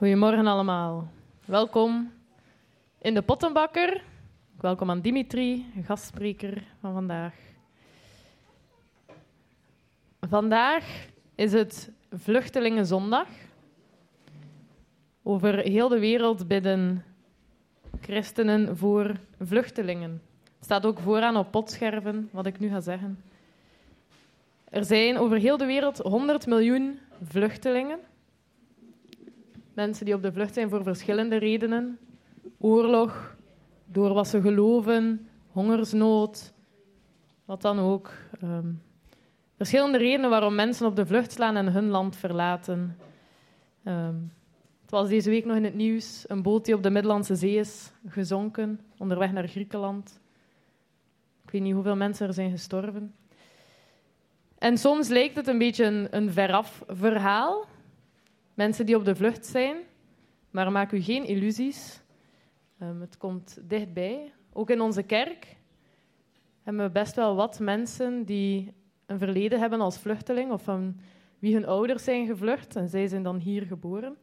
Goedemorgen allemaal. Welkom in de Pottenbakker. Welkom aan Dimitri, gastspreker van vandaag. Vandaag is het Vluchtelingenzondag. Over heel de wereld bidden christenen voor vluchtelingen. Het staat ook vooraan op potscherven, wat ik nu ga zeggen. Er zijn over heel de wereld 100 miljoen vluchtelingen. Mensen die op de vlucht zijn voor verschillende redenen. Oorlog, door wat ze geloven, hongersnood, wat dan ook. Ehm, verschillende redenen waarom mensen op de vlucht slaan en hun land verlaten. Um, het was deze week nog in het nieuws. Een boot die op de Middellandse Zee is gezonken, onderweg naar Griekenland. Ik weet niet hoeveel mensen er zijn gestorven. En soms lijkt het een beetje een, een veraf verhaal. Mensen die op de vlucht zijn. Maar maak u geen illusies. Um, het komt dichtbij. Ook in onze kerk hebben we best wel wat mensen die een verleden hebben als vluchteling of van wie hun ouders zijn gevlucht en zij zijn dan hier geboren.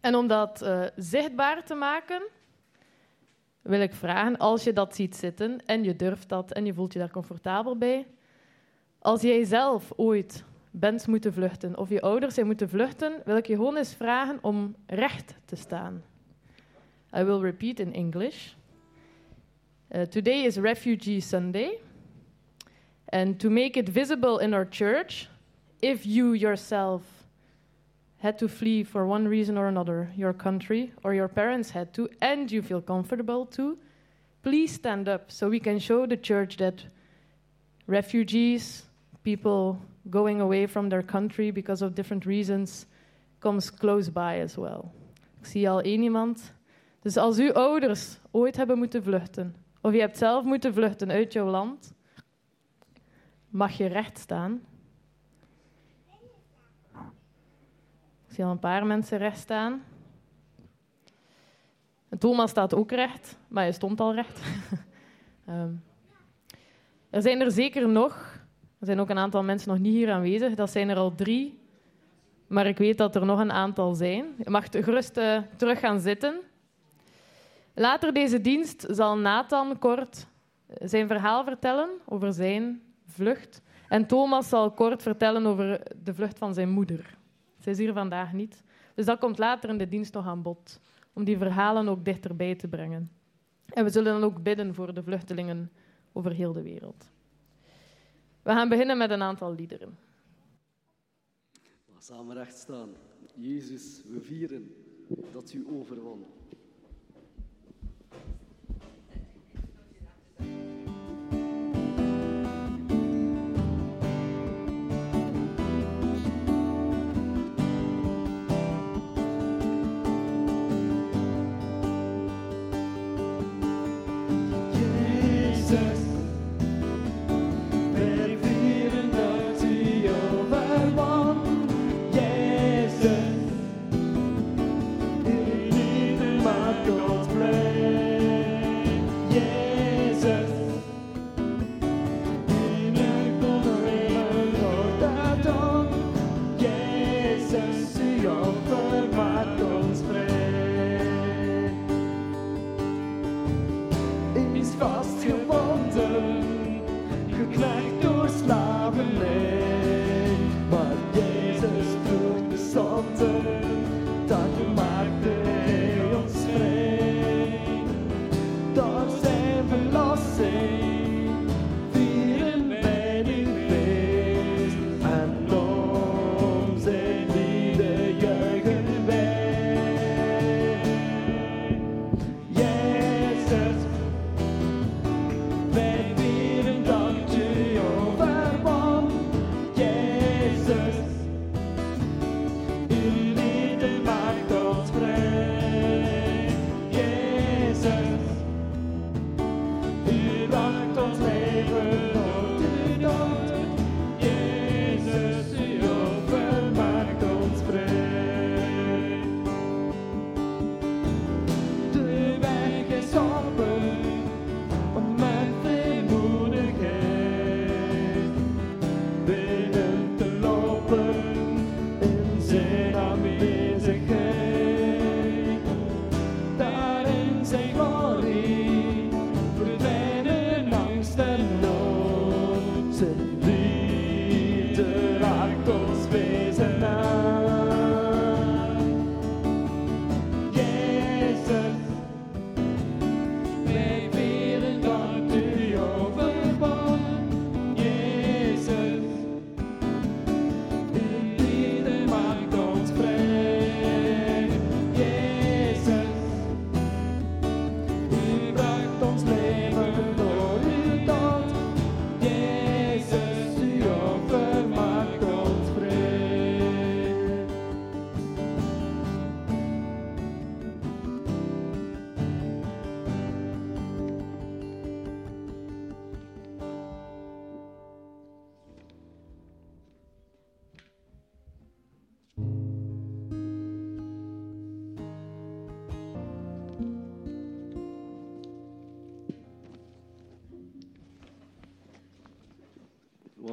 En om dat uh, zichtbaar te maken, wil ik vragen, als je dat ziet zitten en je durft dat en je voelt je daar comfortabel bij, als jij zelf ooit bent moeten vluchten of je ouders zijn moeten vluchten, wil ik je gewoon eens vragen om recht te staan. I will repeat in English. Uh, today is Refugee Sunday. And to make it visible in our church, if you yourself had to flee for one reason or another, your country, or your parents had to, and you feel comfortable to, please stand up so we can show the church that refugees, people going away from their country because of different reasons, comes close by as well. Ik zie al één iemand. Dus als uw ouders ooit hebben moeten vluchten, of je hebt zelf moeten vluchten uit jouw land, mag je recht staan Ik zie al een paar mensen recht staan. En Thomas staat ook recht, maar hij stond al recht. um, er zijn er zeker nog. Er zijn ook een aantal mensen nog niet hier aanwezig. Dat zijn er al drie. Maar ik weet dat er nog een aantal zijn. Je mag gerust uh, terug gaan zitten. Later deze dienst zal Nathan kort zijn verhaal vertellen over zijn vlucht. En Thomas zal kort vertellen over de vlucht van zijn moeder. Zij is hier vandaag niet. Dus dat komt later in de dienst nog aan bod, om die verhalen ook dichterbij te brengen. En we zullen dan ook bidden voor de vluchtelingen over heel de wereld. We gaan beginnen met een aantal liederen. Samen recht staan. Jezus, we vieren dat u overwon.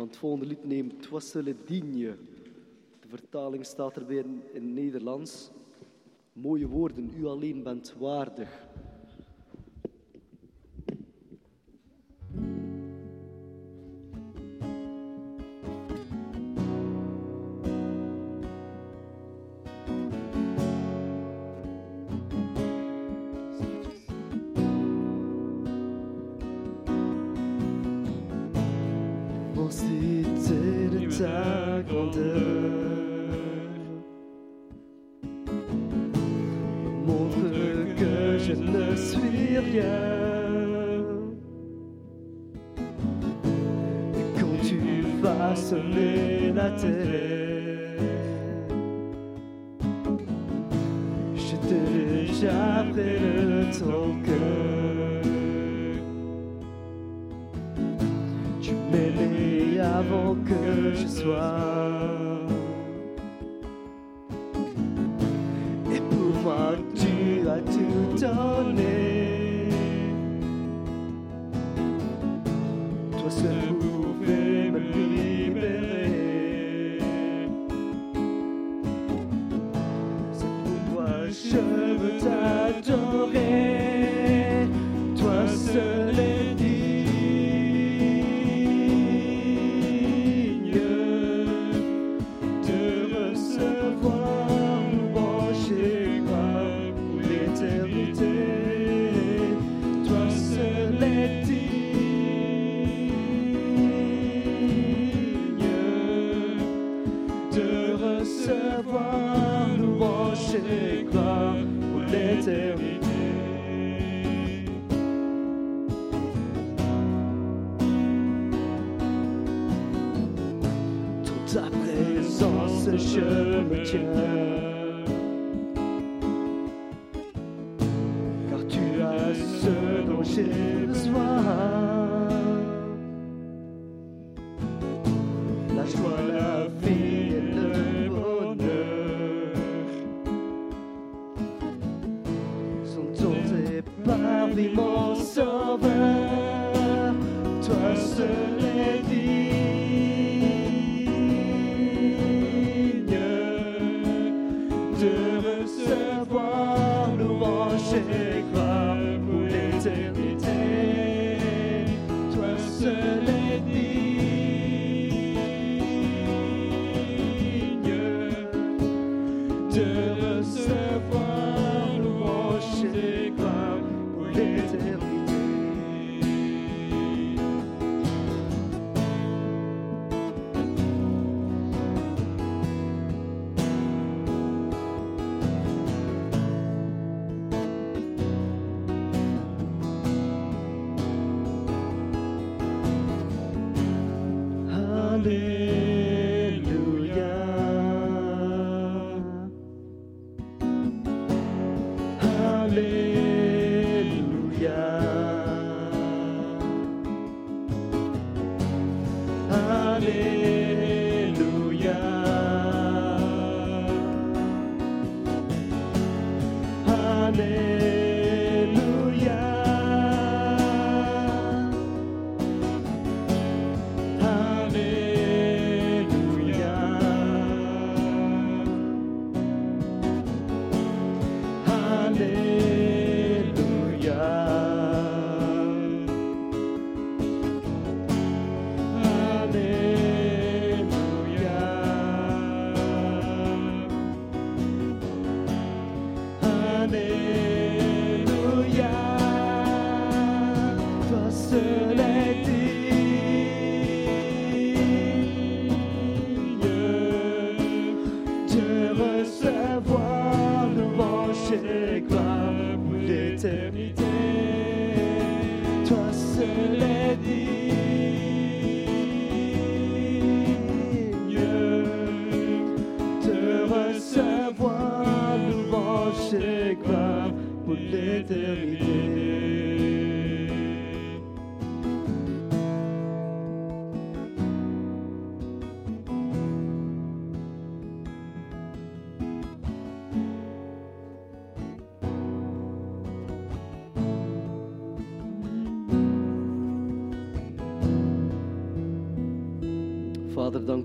het volgende lied neemt, Twassele Digne. De vertaling staat erbij in, in Nederlands. Mooie woorden, u alleen bent waardig. sa présence je me tiens. Car tu as ce dont j'ai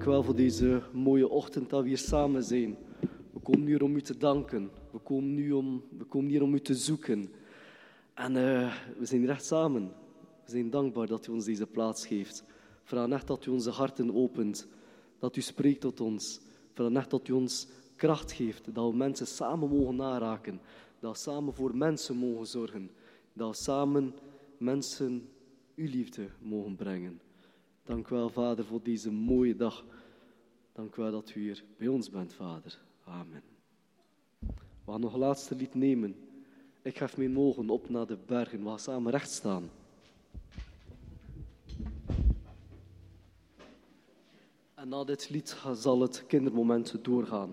dank wel voor deze mooie ochtend dat we hier samen zijn. We komen hier om u te danken. We komen, nu om, we komen hier om u te zoeken. En uh, we zijn hier echt samen. We zijn dankbaar dat u ons deze plaats geeft. Vraag echt dat u onze harten opent. Dat u spreekt tot ons. Vraag echt dat u ons kracht geeft. Dat we mensen samen mogen naraken. Dat we samen voor mensen mogen zorgen. Dat we samen mensen uw liefde mogen brengen. Dank u wel, Vader, voor deze mooie dag. Dank u wel dat u hier bij ons bent, Vader. Amen. We gaan nog een laatste lied nemen. Ik gaf mijn ogen op naar de bergen. We gaan samen recht staan. En na dit lied zal het kindermoment doorgaan.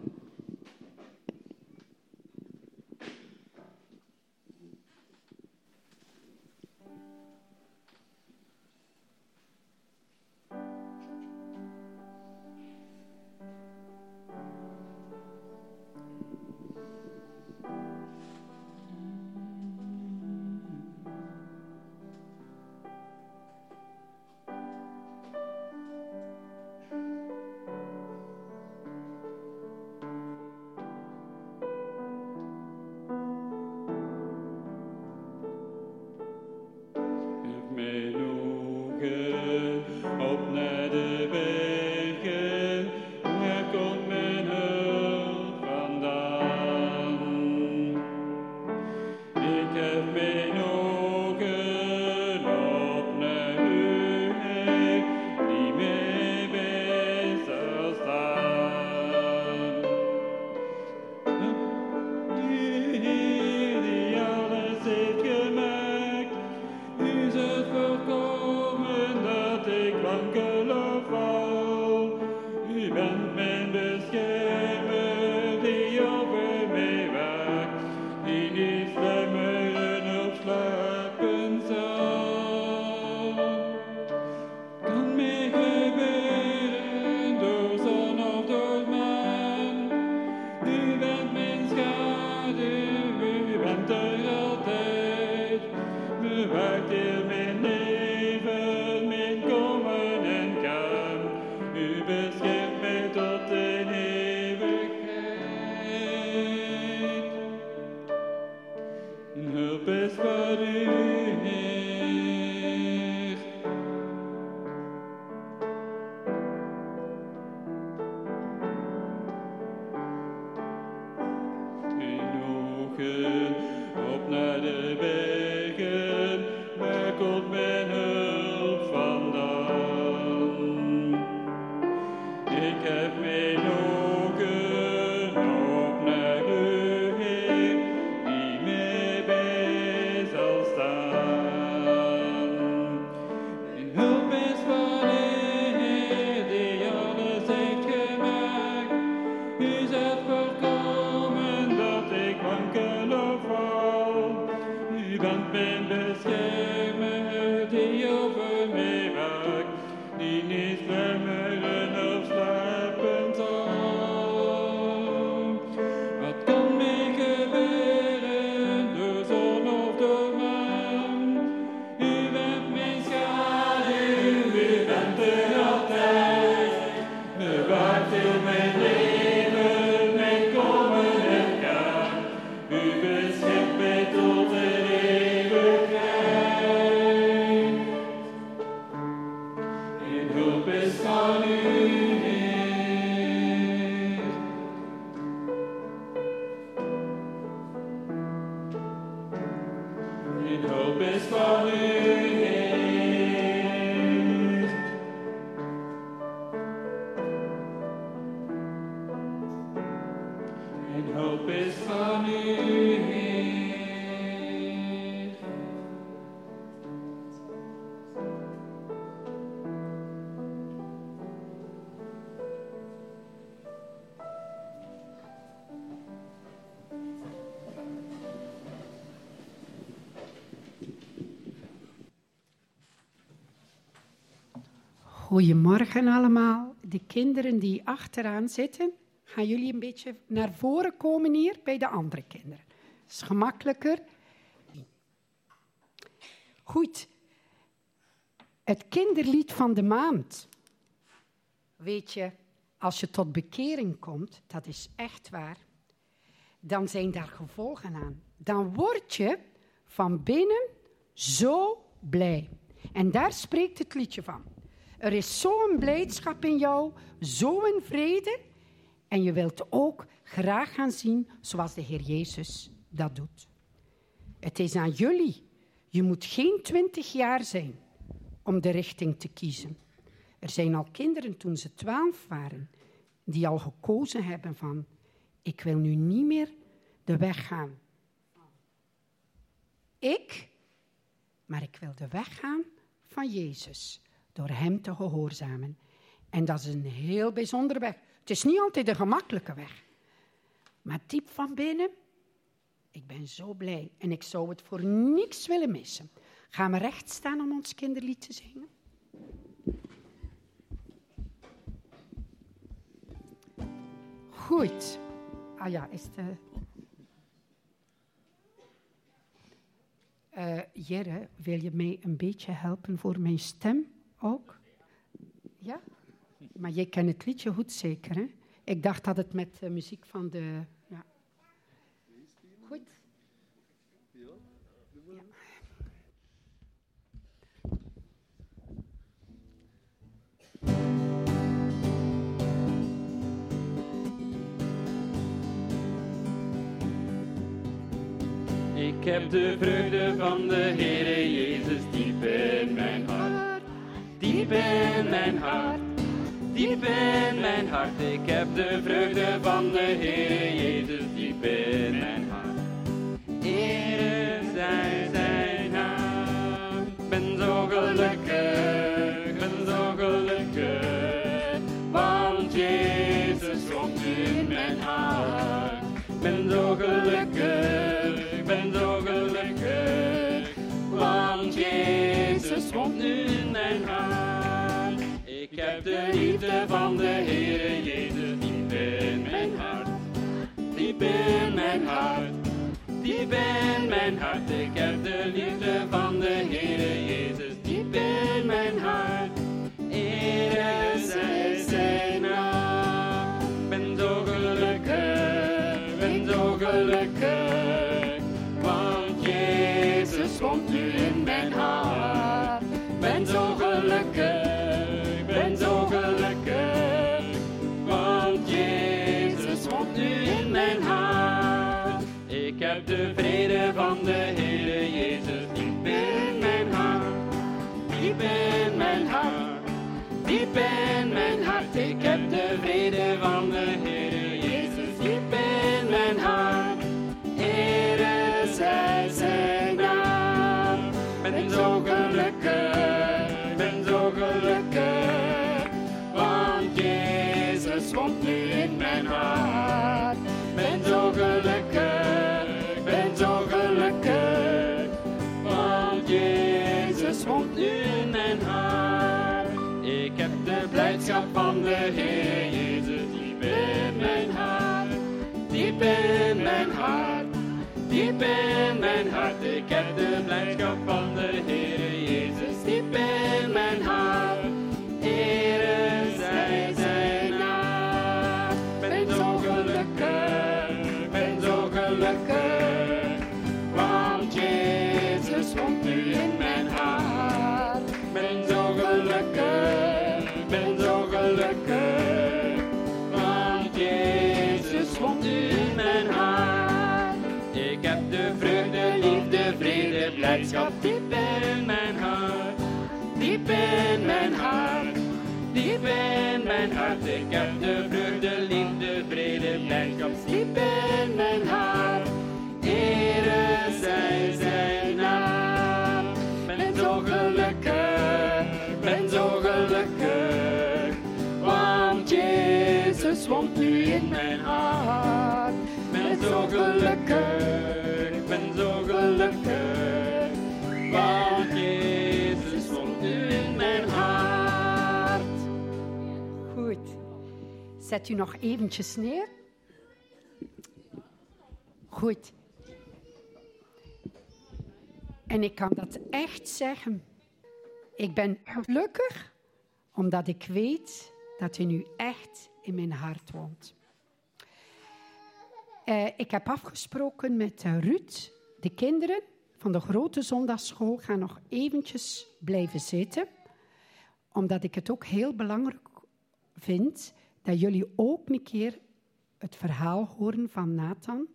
Goedemorgen allemaal. De kinderen die achteraan zitten, gaan jullie een beetje naar voren komen hier bij de andere kinderen. Dat is gemakkelijker. Goed. Het kinderlied van de maand. Weet je, als je tot bekering komt, dat is echt waar, dan zijn daar gevolgen aan. Dan word je van binnen zo blij. En daar spreekt het liedje van. Er is zo'n blijdschap in jou, zo'n vrede. En je wilt ook graag gaan zien zoals de Heer Jezus dat doet. Het is aan jullie. Je moet geen twintig jaar zijn om de richting te kiezen. Er zijn al kinderen toen ze twaalf waren die al gekozen hebben van ik wil nu niet meer de weg gaan. Ik, maar ik wil de weg gaan van Jezus door Hem te gehoorzamen. En dat is een heel bijzondere weg. Het is niet altijd een gemakkelijke weg. Maar diep van binnen, ik ben zo blij en ik zou het voor niks willen missen. Gaan we recht staan om ons kinderlied te zingen? Goed. Ah ja, is de... Uh, Jere, wil je mij een beetje helpen voor mijn stem ook? Ja? Maar jij kent het liedje goed zeker, hè? Ik dacht dat het met de muziek van de... Ja. Goed. Ik heb de vreugde van de Heere Jezus diep in mijn hart. Diep in mijn hart. Diep in mijn hart. Ik heb de vreugde van de Heere Jezus diep in mijn hart. Ere zij zijn naam. Ben zo gelukkig, ben zo gelukkig. Want Jezus komt in mijn hart. Ben zo gelukkig liefde van de Heer Jezus diep in mijn hart, diep in mijn hart, diep in mijn hart. Ik heb de liefde van de Heer Jezus diep in mijn hart. Heb de vrede van de Heer Jezus diep in mijn hart, diep in mijn hart, diep in mijn hart. Ik heb de vrede van de Heer Heer Jezus diep in mijn hart, diep in mijn hart diep in mijn hart. Ik heb de blijdschap van de Heer vrede, blijdschap diep in mijn hart. Diep in mijn hart, diep in mijn hart. Ik heb de vreugde, liefde, vrede, blijdschap diep in mijn hart. Ere zij zijn naam. Ben zo gelukkig, ben zo gelukkig. Want Jezus woont nu in mijn hart ben zo gelukkig, Zet u nog eventjes neer. Goed. En ik kan dat echt zeggen. Ik ben gelukkig omdat ik weet dat hij nu echt in mijn hart woont. Eh, ik heb afgesproken met Ruud. De kinderen van de grote zondagschool gaan nog eventjes blijven zitten. Omdat ik het ook heel belangrijk vind dat jullie ook een keer het verhaal horen van Nathan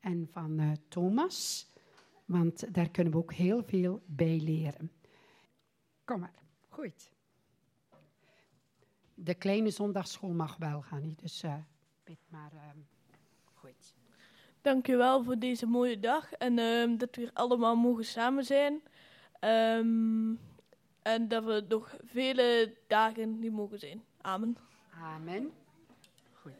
en van uh, Thomas. Want daar kunnen we ook heel veel bij leren. Kom maar, goed. De kleine zondagschool mag wel gaan, niet? dus uh, maar uh, goed. Dankjewel voor deze mooie dag en uh, dat we hier allemaal mogen samen zijn. Um, en dat we nog vele dagen niet mogen zijn. Amen. Amen. Goed.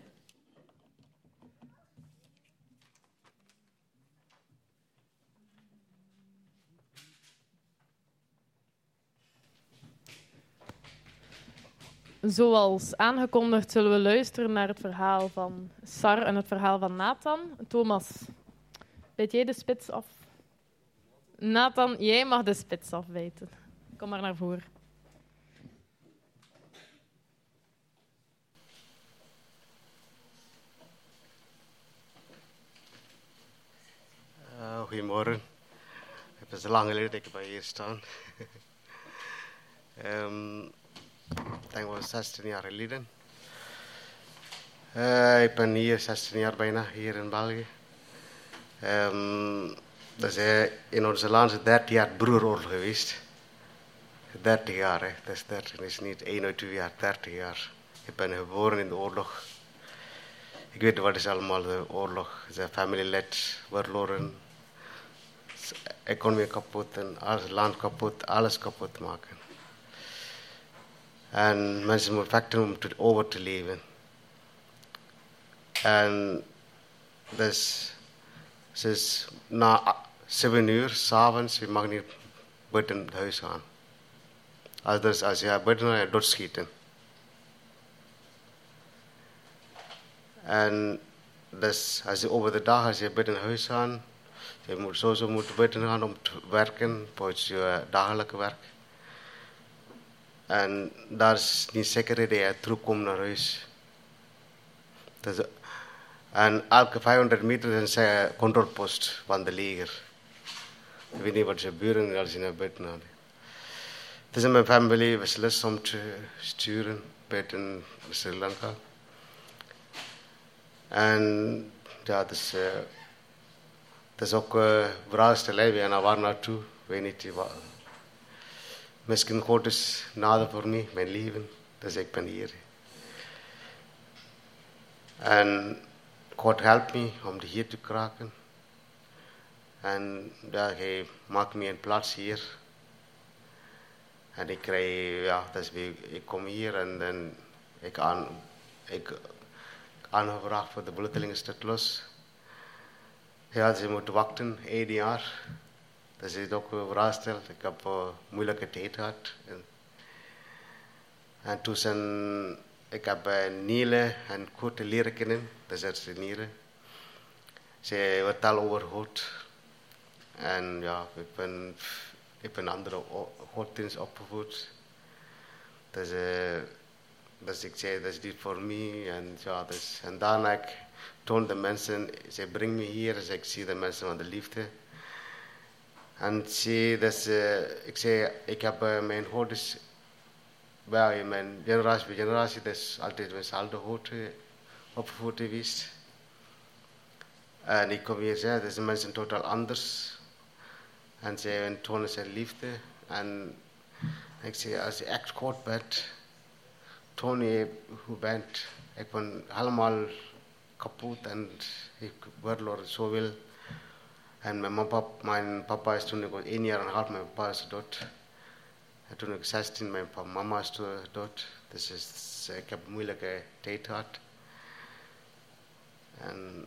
Zoals aangekondigd zullen we luisteren naar het verhaal van Sar en het verhaal van Nathan. Thomas, weet jij de spits af? Nathan, jij mag de spits afwijten. Kom maar naar voren. Goedemorgen. Het is lang geleden dat ik bij hier staan. um, ik denk wel 16 jaar geleden. Uh, ik ben hier 16 jaar bijna, hier in België. Um, is uh, in onze land 30 jaar broeroorlog geweest. 30 jaar, hè. dat is 30, dat is niet 1 of 2 jaar, 30 jaar. Ik ben geboren in de oorlog. Ik weet wat is allemaal de oorlog. Zijn familielid verloren. Economie kapot en alles, land kapot, alles kapot maken. En mensen moeten vechten om over te leven. En dus, na 7 uur s'avonds, je mag niet buiten het huis gaan. Als, dus, als je buiten gaat, doodschieten. En dus als je over de dag, als je buiten huis gaat, je moet sowieso moet buiten gaan om te werken, voor je dagelijke werk. En daar is niet zeker dat je terugkomt naar huis. Dus, en elke 500 meter is een controlepost van de leger. Ik weet niet wat ze buren als je naar buiten gaat. Is in mijn familie beslist om te sturen buiten Sri Lanka. En ja, dus, uh, het is ook uh, verhaalstelij. We gaan waar naartoe, weet niet wat. Misschien God is nader voor mij, mijn leven. Dus ik ben hier. En God helpt me om hier te kraken. En ja, hij maakt me een plaats hier. En ik krijg, ja, dus ik kom hier en dan ik aan, ik voor de vluchtelingenstatus. Ja, ze moeten wachten, één jaar. Dat is ook verrast. Ik heb een moeilijke tijd gehad. En, en toen zijn, ik heb Niele en Kurt leren kennen. Dat is de Niele. Ze vertellen over God. En ja, ik ben, ik ben andere godsdienst opgevoed. Dus, uh, dus ik zei, dat is niet voor mij. En, ja, dus, en daarna ik toon de mensen, ze brengen me hier, dus ik zie de mensen van de liefde. En zie, dus, uh, ik zei, ik heb uh, mijn houders, bij mijn generatie bij generatie, dus altijd dezelfde hoed opgevoed geweest. En ik kom hier zeggen, deze mensen totaal anders. En ze tonen zijn liefde. En ik zei, als je echt kort bent, toon je hoe bent. Ik ben helemaal kapot en ik word zoveel. En mijn papa, mijn papa is toen ik was één jaar en een half, mijn papa is dood. En toen ik 16, mijn papa, mama is dood. Dus is, ik heb een moeilijke tijd gehad. En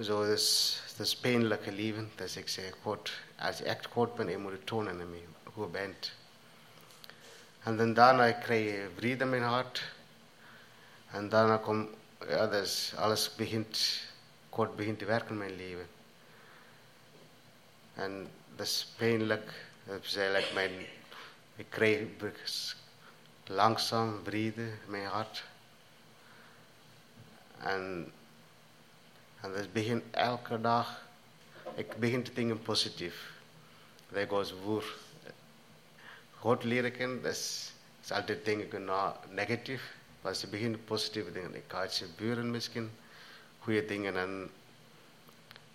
zo is het is pijnlijke leven. Dus ik zeg, God, als je echt God bent, je moet het tonen aan mij, hoe je bent. En dan daarna krijg je vrede in mijn hart. En daarna komt, ja, dus alles begint, God begint te werken in mijn leven. En dat is pijnlijk. Dat is eigenlijk mijn, ik krijg langzaam vrede mijn hart. En, en dus begin elke dag, ik begin te denken positief. Dat ik als boer God leren kennen, dat is, altijd denken naar negatief. Maar als je begint positief te denken, ik ga het buren misschien, goede dingen. En,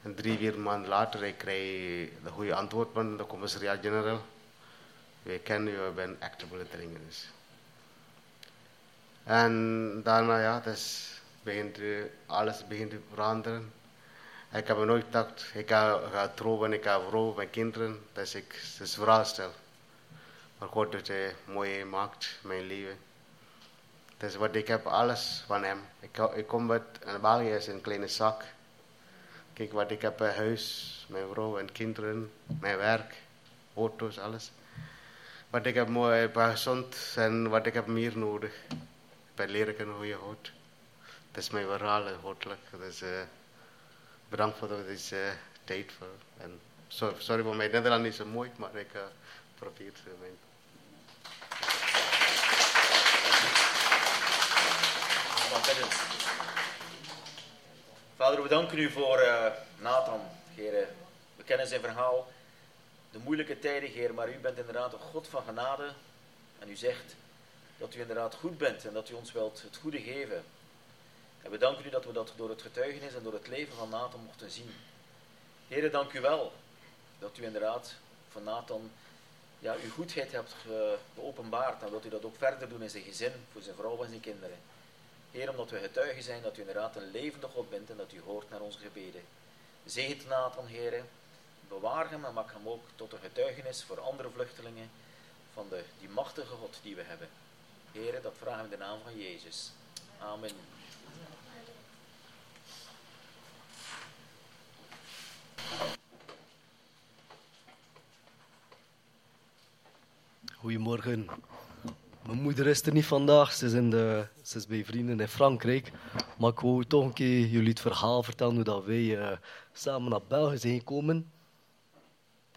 en drie, vier maanden later ik krijg de goede antwoord van de commissariaat-generaal. Wij kennen u, u bent echte bulletin. Dus. En daarna, ja, dus begint, alles begint te veranderen. Ik heb nooit gedacht, ik ga, ga trouwen, ik ga vrouw, mijn kinderen, dat ik dus verhaal stel. Maar God heeft hij mooi gemaakt, mijn leven. Dus wat ik heb, alles van hem. Ik, ik kom met een België is een kleine zak. Kijk wat ik heb, een huis, mijn vrouw en kinderen, mijn werk, auto's, alles. Wat ik heb mooi, gezond en wat ik heb meer nodig. Ik ben leren hoe je houdt. Dat is mijn verhaal, goddelijk. Dus uh, bedankt voor deze uh, tijd. Voor. En sorry, voor mijn Nederland niet zo mooi, maar ik uh, probeer Vader, we danken u voor uh, Nathan, Heer. We kennen zijn verhaal, de moeilijke tijden, Heer, maar u bent inderdaad een God van genade. En u zegt dat u inderdaad goed bent en dat u ons wilt het goede geven. En we danken u dat we dat door het getuigenis en door het leven van Nathan mochten zien. Heer, dank u wel dat u inderdaad van Nathan ja, uw goedheid hebt geopenbaard en dat u dat ook verder doet in zijn gezin, voor zijn vrouw en zijn kinderen. Heer, omdat we getuigen zijn dat u inderdaad een levende God bent en dat u hoort naar onze gebeden. Zegen Nathan, Heer, bewaar hem en maak hem ook tot een getuigenis voor andere vluchtelingen van de, die machtige God die we hebben. Heer, dat vragen we in de naam van Jezus. Amen. Goedemorgen. Mijn moeder is er niet vandaag, ze is, in de, ze is bij vrienden in Frankrijk. Maar ik wou toch een keer jullie het verhaal vertellen hoe dat wij uh, samen naar België zijn gekomen.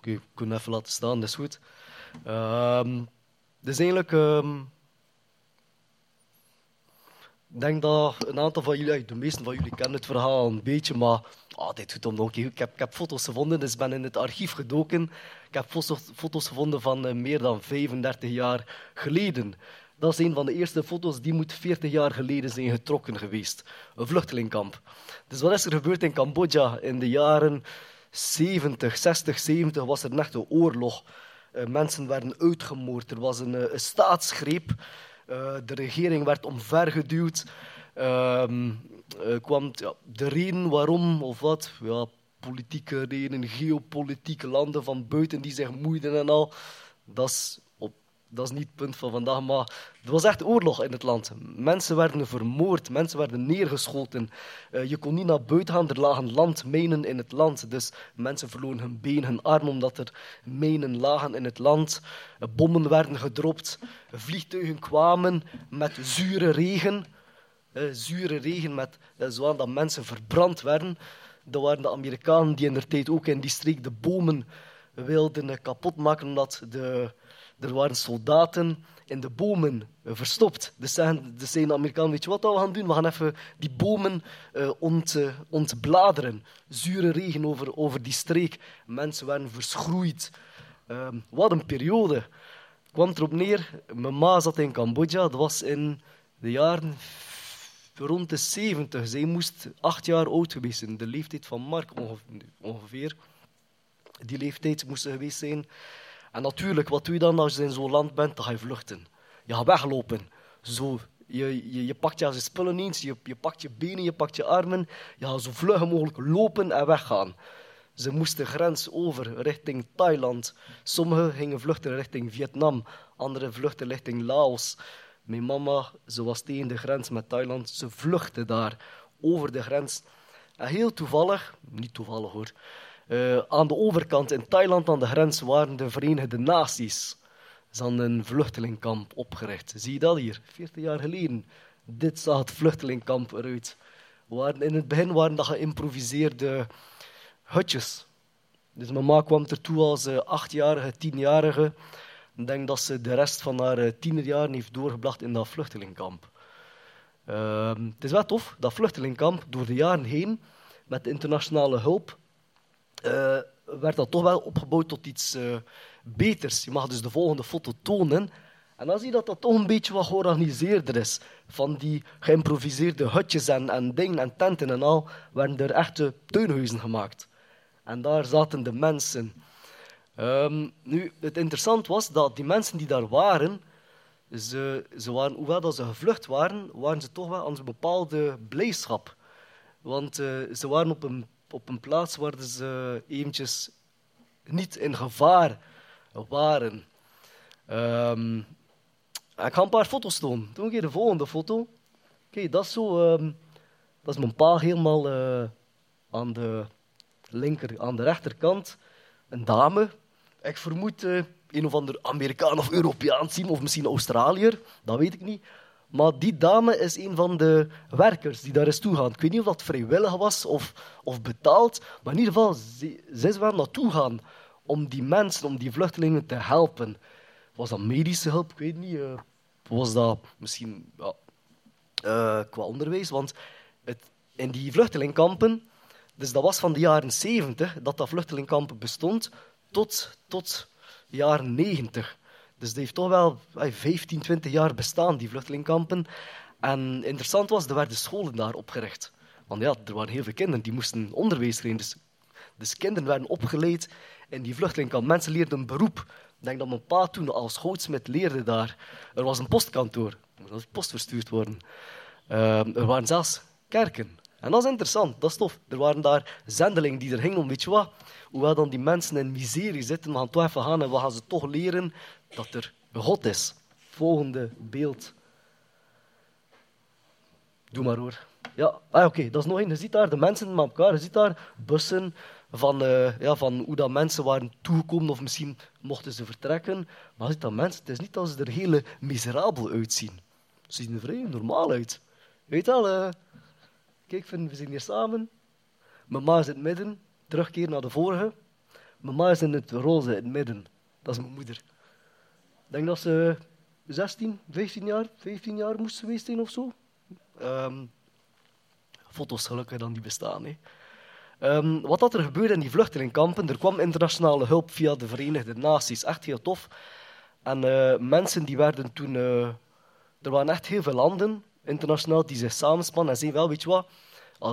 Ik kan even laten staan, dat is goed. Um, dus eigenlijk, ik denk dat een aantal van jullie, de meesten van jullie kennen het verhaal een beetje, maar oh, dit doet om nog ik heb, ik heb foto's gevonden, dus ik ben in het archief gedoken. Ik heb foto's, gevonden van uh, meer dan 35 jaar geleden. Dat is een van de eerste foto's die moet 40 jaar geleden zijn getrokken geweest. Een vluchtelingkamp. Dus wat is er gebeurd in Cambodja in de jaren 70, 60, 70? Was er een echte oorlog. Uh, mensen werden uitgemoord. Er was een, uh, een staatsgreep. Uh, de regering werd omvergeduwd. Uh, kwam ja, de reden waarom of wat, ja, politieke redenen, geopolitieke landen van buiten die zich moeiden en al. Dat is, dat is niet het punt van vandaag, maar er was echt oorlog in het land. Mensen werden vermoord, mensen werden neergeschoten. Uh, je kon niet naar buiten gaan, er lagen landmijnen in het land. Dus mensen verloren hun been, hun arm, omdat er mijnen lagen in het land. Uh, bommen werden gedropt, vliegtuigen kwamen met zure regen. Uh, zure regen met dat mensen verbrand werden. Dat waren de Amerikanen die in de tijd ook in die streek de bomen wilden kapotmaken, omdat de, er waren soldaten in de bomen verstopt. Dus zijn, dus zijn de Amerikanen, weet je wat we gaan doen? We gaan even die bomen uh, ont, uh, ontbladeren. Zure regen over, over die streek. Mensen werden verschroeid. Uh, wat een periode. Kwam erop neer, mijn ma zat in Cambodja, dat was in de jaren rond de 70. Zij moest acht jaar oud geweest zijn. De leeftijd van Mark ongeveer. Die leeftijd moest ze geweest zijn. En natuurlijk, wat doe je dan als je in zo'n land bent? Dan ga je vluchten. Je gaat weglopen. Zo, je, je, je pakt je spullen eens, je, je pakt je benen, je pakt je armen. Je gaat zo vlug mogelijk lopen en weggaan. Ze moesten grens over richting Thailand. Sommigen gingen vluchten richting Vietnam, anderen vluchten richting Laos. Mijn mama, ze was tegen de grens met Thailand. Ze vluchtte daar over de grens. En heel toevallig, niet toevallig hoor, uh, aan de overkant in Thailand aan de grens waren de Verenigde Naties. Ze hadden een vluchtelingkamp opgericht. Zie je dat hier? 40 jaar geleden. Dit zag het vluchtelingkamp eruit. In het begin waren dat geïmproviseerde hutjes. Dus mama kwam ertoe als uh, achtjarige, tienjarige. Ik denk dat ze de rest van haar tienerjaren heeft doorgebracht in dat vluchtelingkamp. Ehm, het is wel tof, dat vluchtelingkamp, door de jaren heen, met internationale hulp, eh, werd dat toch wel opgebouwd tot iets eh, beters. Je mag dus de volgende foto tonen. En dan zie je dat dat toch een beetje wat georganiseerder is. Van die geïmproviseerde hutjes en, en dingen en tenten en al, werden er echte tuinhuizen gemaakt. En daar zaten de mensen. Ehm, nu, het interessant was dat die mensen die daar waren, ze, ze waren, hoewel dat ze gevlucht waren, waren ze toch wel aan een bepaalde blijdschap. Want uh, ze waren op een, op een plaats waar ze eventjes niet in gevaar waren. Um, ik ga een paar foto's tonen. Doe een de volgende foto. Kijk, dat is zo. Um, dat is mijn pa helemaal uh, aan de linker, aan de rechterkant. Een dame. Ik vermoed uh, een of ander Amerikaan of Europeaan zien, of misschien Australiër. Dat weet ik niet. Maar die dame is een van de werkers die daar is toegaan. Ik weet niet of dat vrijwillig was of, of betaald, maar in ieder geval, ze, ze wel naartoe gaan om die mensen, om die vluchtelingen te helpen. Was dat medische hulp? Ik weet niet. Uh, was dat misschien uh, qua onderwijs? Want het, in die vluchtelingkampen, dus dat was van de jaren 70 dat dat vluchtelingkampen bestond, tot, tot de jaren 90. Dus dat heeft toch wel 15, 20 jaar bestaan, die vluchtelingkampen. En interessant was, er werden scholen daar opgericht. Want ja, er waren heel veel kinderen die moesten onderwijs krijgen. Dus, dus kinderen werden opgeleid in die vluchtelingkamp. Mensen leerden een beroep. Ik denk dat mijn pa toen als houtsmid leerde daar. Er was een postkantoor. Er moest post verstuurd worden. Uh, er waren zelfs kerken. En dat is interessant, dat is tof. Er waren daar zendelingen die er gingen om, weet je wat, hoewel dan die mensen in miserie zitten, we gaan toch even gaan en we gaan ze toch leren dat er God is. Volgende beeld. Doe maar hoor. Ja, ah, oké, dat is nog één. Je ziet daar de mensen met elkaar, je ziet daar bussen van, uh, ja, van hoe dat mensen waren toegekomen of misschien mochten ze vertrekken. Maar je ziet mensen, het is niet dat ze er heel miserabel uitzien. Ze zien er vrij normaal uit. Weet wel, uh, kijk, we zijn hier samen. Mijn ma is in het midden, terugkeer naar de vorige. Mijn ma is in het roze in het midden. Dat is mijn moeder. Ik denk dat ze 16, 15 jaar, 15 jaar moest geweest zijn of zo. Um, foto's gelukkig dan die bestaan. Um, wat dat er gebeurde in die vluchtelingkampen, er kwam internationale hulp via de Verenigde Naties. Echt heel tof. En uh, mensen die werden toen... Uh, er waren echt heel veel landen, internationaal, die zich samenspannen en zeiden, wel, weet je wat,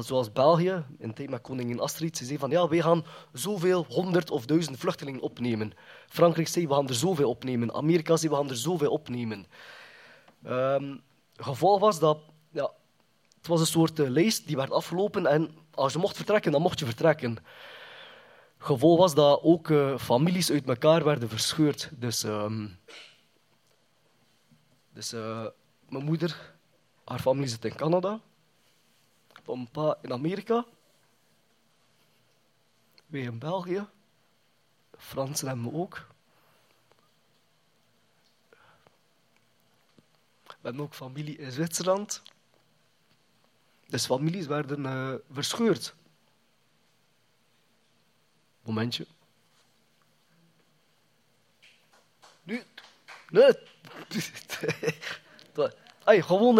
zoals België, in tijd met koningin Astrid, ze zei van ja, wij gaan zoveel honderd of duizend vluchtelingen opnemen. Frankrijk zei, we gaan er zoveel opnemen. Amerika zei, we gaan er zoveel opnemen. Um, gevolg was dat, ja, het was een soort uh, lijst die werd afgelopen en als je mocht vertrekken, dan mocht je vertrekken. Gevolg was dat ook uh, families uit elkaar werden verscheurd. Dus, um, dus uh, mijn moeder, haar familie zit in Canada van pa in Amerika. Wij in België. Fransen hebben we ook. We hebben ook familie in Zwitserland. Dus families werden uh, verscheurd. Momentje. Nu, nee. Ay, gewoon,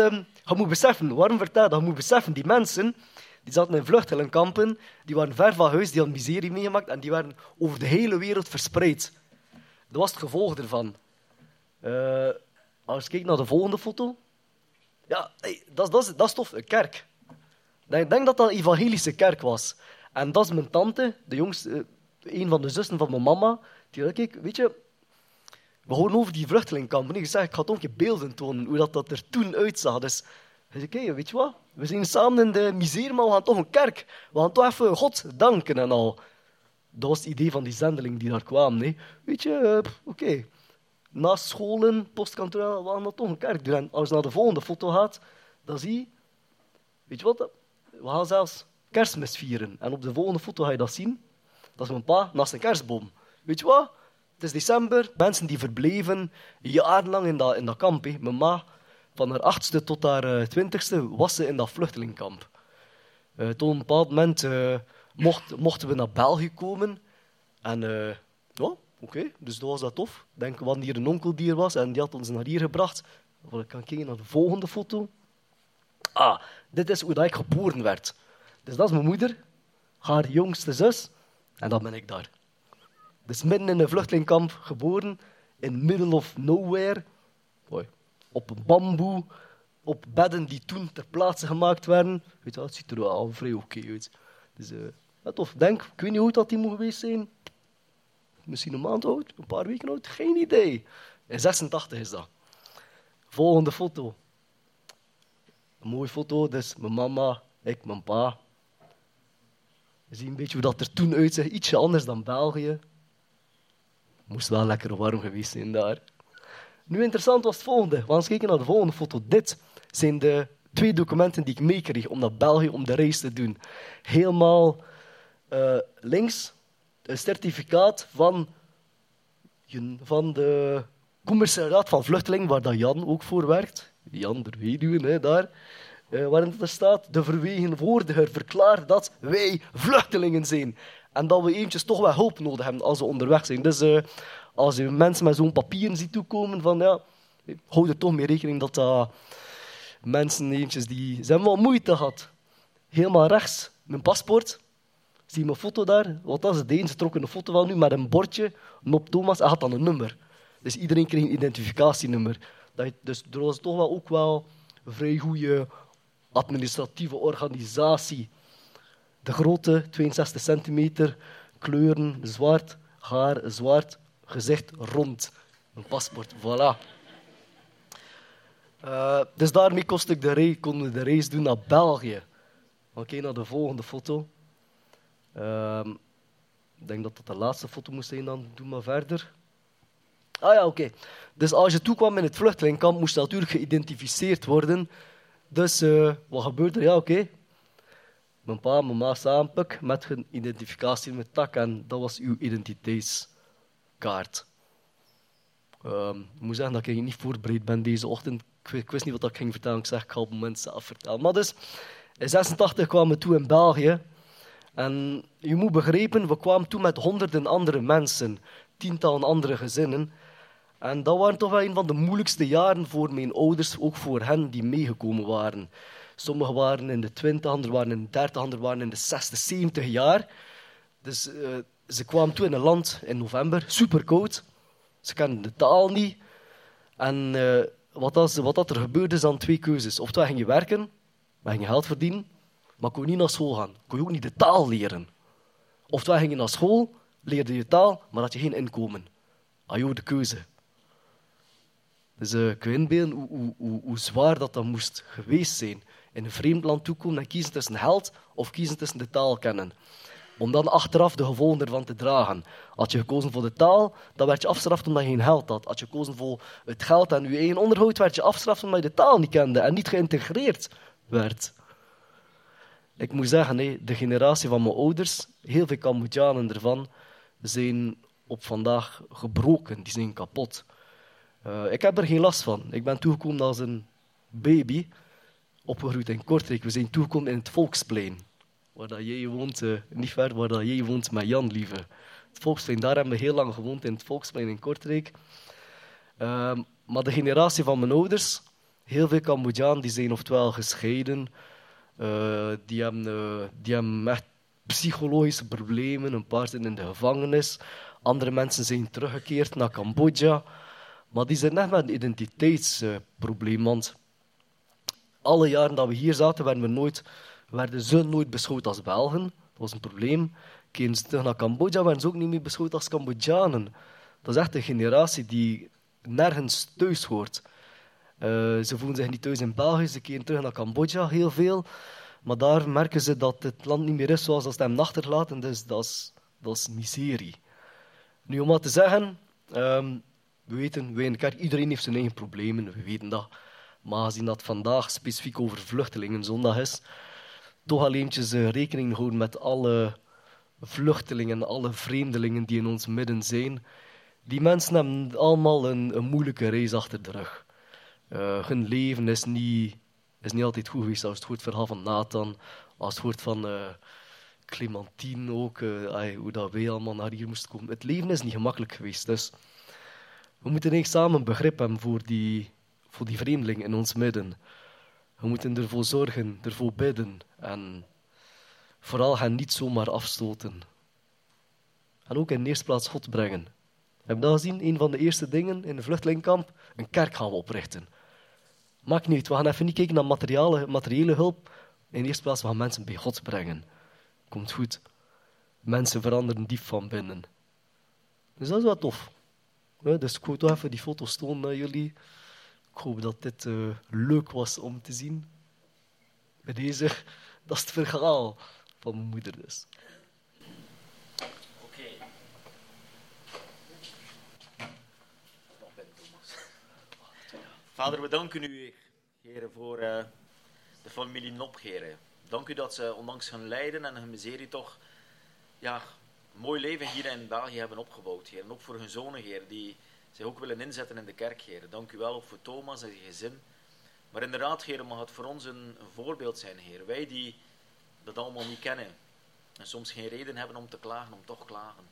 je moet beseffen, waarom vertel dat? Moet beseffen, die mensen die zaten in vluchtelingenkampen, die waren ver van huis, die hadden miserie meegemaakt en die waren over de hele wereld verspreid. Dat was het gevolg ervan. Uh, als je kijkt naar de volgende foto. Ja, hey, dat, dat, dat is tof, een kerk. Ik denk dat dat een evangelische kerk was. En dat is mijn tante, de jongste, een van de zussen van mijn mama. Die kijk, weet je, we horen over die vluchtelingkampen. Ik zei, ik ga toch een beelden tonen, hoe dat, dat er toen uitzag. Dus hij zei, weet je wat? We zijn samen in de miserie, maar we gaan toch een kerk. We gaan toch even God danken en al. Dat was het idee van die zendeling die daar kwam. Nee. Weet je, uh, oké. Okay. Naast scholen, postkantoor, we gaan dat toch een kerk doen. En als je naar de volgende foto gaat, dan zie je... Weet je wat? We gaan zelfs kerstmis vieren. En op de volgende foto ga je dat zien. Dat is mijn pa naast een kerstboom. Weet je wat? Het is december, mensen die verbleven jarenlang in dat, in dat kamp. He. Mijn ma, van haar achtste tot haar uh, twintigste, was ze in dat vluchtelingkamp. Uh, tot een bepaald moment uh, mocht, mochten we naar België komen. En ja, oké, dus dat was dat tof. Ik denk, hadden hier een onkel die er was en die had ons naar hier gebracht. Dan kan ik kijken naar de volgende foto. ah, dit is hoe dat ik geboren werd. Dus dat is mijn moeder, haar jongste zus, en dan ben ik daar. Dus midden in een vluchtelingkamp geboren, in middle of nowhere, op een bamboe, op bedden die toen ter plaatse gemaakt werden. Weet wel, het ziet er wel vrij oké uit. Dus, uh, ja, tof. Denk, ik weet niet hoe dat die moet geweest zijn. Misschien een maand oud, een paar weken oud, geen idee. In 86 is dat. Volgende foto. Een mooie foto, dus mijn mama, ik, mijn pa. Je ziet een beetje hoe dat er toen uitzag. Ietsje anders dan België. Moest wel lekker warm geweest zijn daar. Nu interessant was het volgende. We gaan kijken naar de volgende foto. Dit zijn de twee documenten die ik meekreeg om naar België om de reis te doen. Helemaal uh, links een certificaat van, van de commissariaat van vluchtelingen, waar dat Jan ook voor werkt. Jan de Weduwe, hè, daar. Uh, waarin er staat, de verwegenwoordiger verklaart dat wij vluchtelingen zijn. En dat we eventjes toch wel hulp nodig hebben als we onderweg zijn. Dus uh, als je mensen met zo'n papieren ziet toekomen, van, ja, hou er toch mee rekening dat dat mensen eventjes die... Ze hebben wel moeite gehad. Helemaal rechts, mijn paspoort. Zie je mijn foto daar? Wat was het? Ze trok een foto van nu met een bordje, op Thomas, en had dan een nummer. Dus iedereen kreeg een identificatienummer. dus er was toch wel ook wel een vrij goede administratieve organisatie. De grote, 62 centimeter, kleuren, zwart, haar, zwart, gezicht rond. Een paspoort, voilà. Uh, dus daarmee kost ik de reis, konden de reis doen naar België. Oké, naar de volgende foto. Uh, ik denk dat dat de laatste foto moest zijn, dan doe maar verder. Ah ja, oké. Dus als je toekwam in het vluchtelingkamp, moest je natuurlijk geïdentificeerd worden. Dus uh, wat gebeurde er? Ja, oké. Mijn pa mijn ma samenpik met hun identificatie met tak en dat was uw identiteitskaart. Um, ik moet zeggen dat ik niet voorbereid ben deze ochtend. Ik, wist niet wat ik ging vertellen. Ik zeg, ik ga op het moment zelf vertellen. Maar dus, in 86 kwamen we toe in België. En je moet begrijpen, we kwamen toe met honderden andere mensen. Tientallen andere gezinnen. En dat waren toch wel een van de moeilijkste jaren voor mijn ouders, ook voor hen die meegekomen waren. Sommigen waren in de 20, anderen waren in de 30, anderen waren in de 60, 70 jaar. Dus uh, ze kwamen toe in een land in november, super koud. Ze kenden de taal niet. En uh, wat, dat, wat er gebeurde, is dan twee keuzes. Oftewel ging je werken, maar ging je geld verdienen, maar kon je niet naar school gaan. Kon je ook niet de taal leren. Oftewel ging je naar school, leerde je taal, maar had je geen inkomen. Ajo, de keuze. Dus uh, ik inbeelden hoe, hoe, zwaar dat, dat moest geweest zijn. In een vreemd land toekomen en kiezen tussen geld of kiezen tussen de taal kennen. Om dan achteraf de gevolgen ervan te dragen. Had je gekozen voor de taal, dan werd je afgestraft omdat je geen geld had. Had je gekozen voor het geld en je eigen onderhoud, werd je afgestraft omdat je de taal niet kende en niet geïntegreerd werd. Ik moet zeggen, de generatie van mijn ouders, heel veel Cambodjanen ervan, zijn op vandaag gebroken. Die zijn kapot. Uh, ik heb er geen last van. Ik ben toegekomen als een baby, opgegroeid in Kortrijk. We zijn toegekomen in het Volksplein, waar dat jij woont, uh, niet ver waar dat jij woont met Jan, lieve. Het Volksplein, daar hebben we heel lang gewoond, in het Volksplein in Kortrijk. Uh, maar de generatie van mijn ouders, heel veel Cambodjanen, die zijn oftewel gescheiden, uh, die, hebben, die hebben echt psychologische problemen, een paar zijn in de gevangenis, andere mensen zijn teruggekeerd naar Cambodja. Maar die zijn net met een identiteitsprobleem. Want alle jaren dat we hier zaten, werden, we nooit, werden ze nooit beschouwd als Belgen. Dat was een probleem. Keren ze terug naar Cambodja, werden ze ook niet meer beschouwd als Cambodjanen. Dat is echt een generatie die nergens thuis hoort. Uh, ze voelen zich niet thuis in België, ze keren terug naar Cambodja heel veel. Maar daar merken ze dat het land niet meer is zoals ze hem achterlaten. Dus dat is, dat is miserie. Nu, om wat te zeggen, um, we weten, wij in de kerk, iedereen heeft zijn eigen problemen, we weten dat. Maar gezien dat vandaag specifiek over vluchtelingen zondag is, toch alleen rekening houden met alle vluchtelingen, alle vreemdelingen die in ons midden zijn. Die mensen hebben allemaal een, een moeilijke reis achter de rug. Uh, hun leven is niet, is niet altijd goed geweest. Als het hoort verhaal van Nathan, als het hoort van uh, Clementine ook, uh, hoe dat wij allemaal naar hier moesten komen. Het leven is niet gemakkelijk geweest. Dus we moeten eigenlijk samen begrip hebben voor die, voor die vreemdeling in ons midden. We moeten ervoor zorgen, ervoor bidden en vooral hen niet zomaar afstoten. En ook in de eerste plaats God brengen. We hebben dat gezien, een van de eerste dingen in de vluchtelingkamp, een kerk gaan we oprichten. Maakt niet we gaan even niet kijken naar materiële, materiële hulp. In de eerste plaats, we gaan mensen bij God brengen. Komt goed. Mensen veranderen diep van binnen. Dus dat is wel tof. dus ik wil toch even die foto's tonen naar jullie. Ik hoop dat dit uh, leuk was om te zien. Bij deze, dat is het verhaal van mijn moeder dus. Vader, we danken u, heren, voor uh, de familie Nop, heren. Dank u dat ze ondanks hun lijden en hun miserie toch ja, een mooi leven hier in België hebben opgebouwd, Heer. En ook voor hun zonen, Heer, die zich ook willen inzetten in de kerk, Heer. Dank u wel voor Thomas en zijn gezin. Maar inderdaad, Heer, mag het voor ons een, voorbeeld zijn, Heer. Wij die dat allemaal niet kennen en soms geen reden hebben om te klagen, om toch klagen.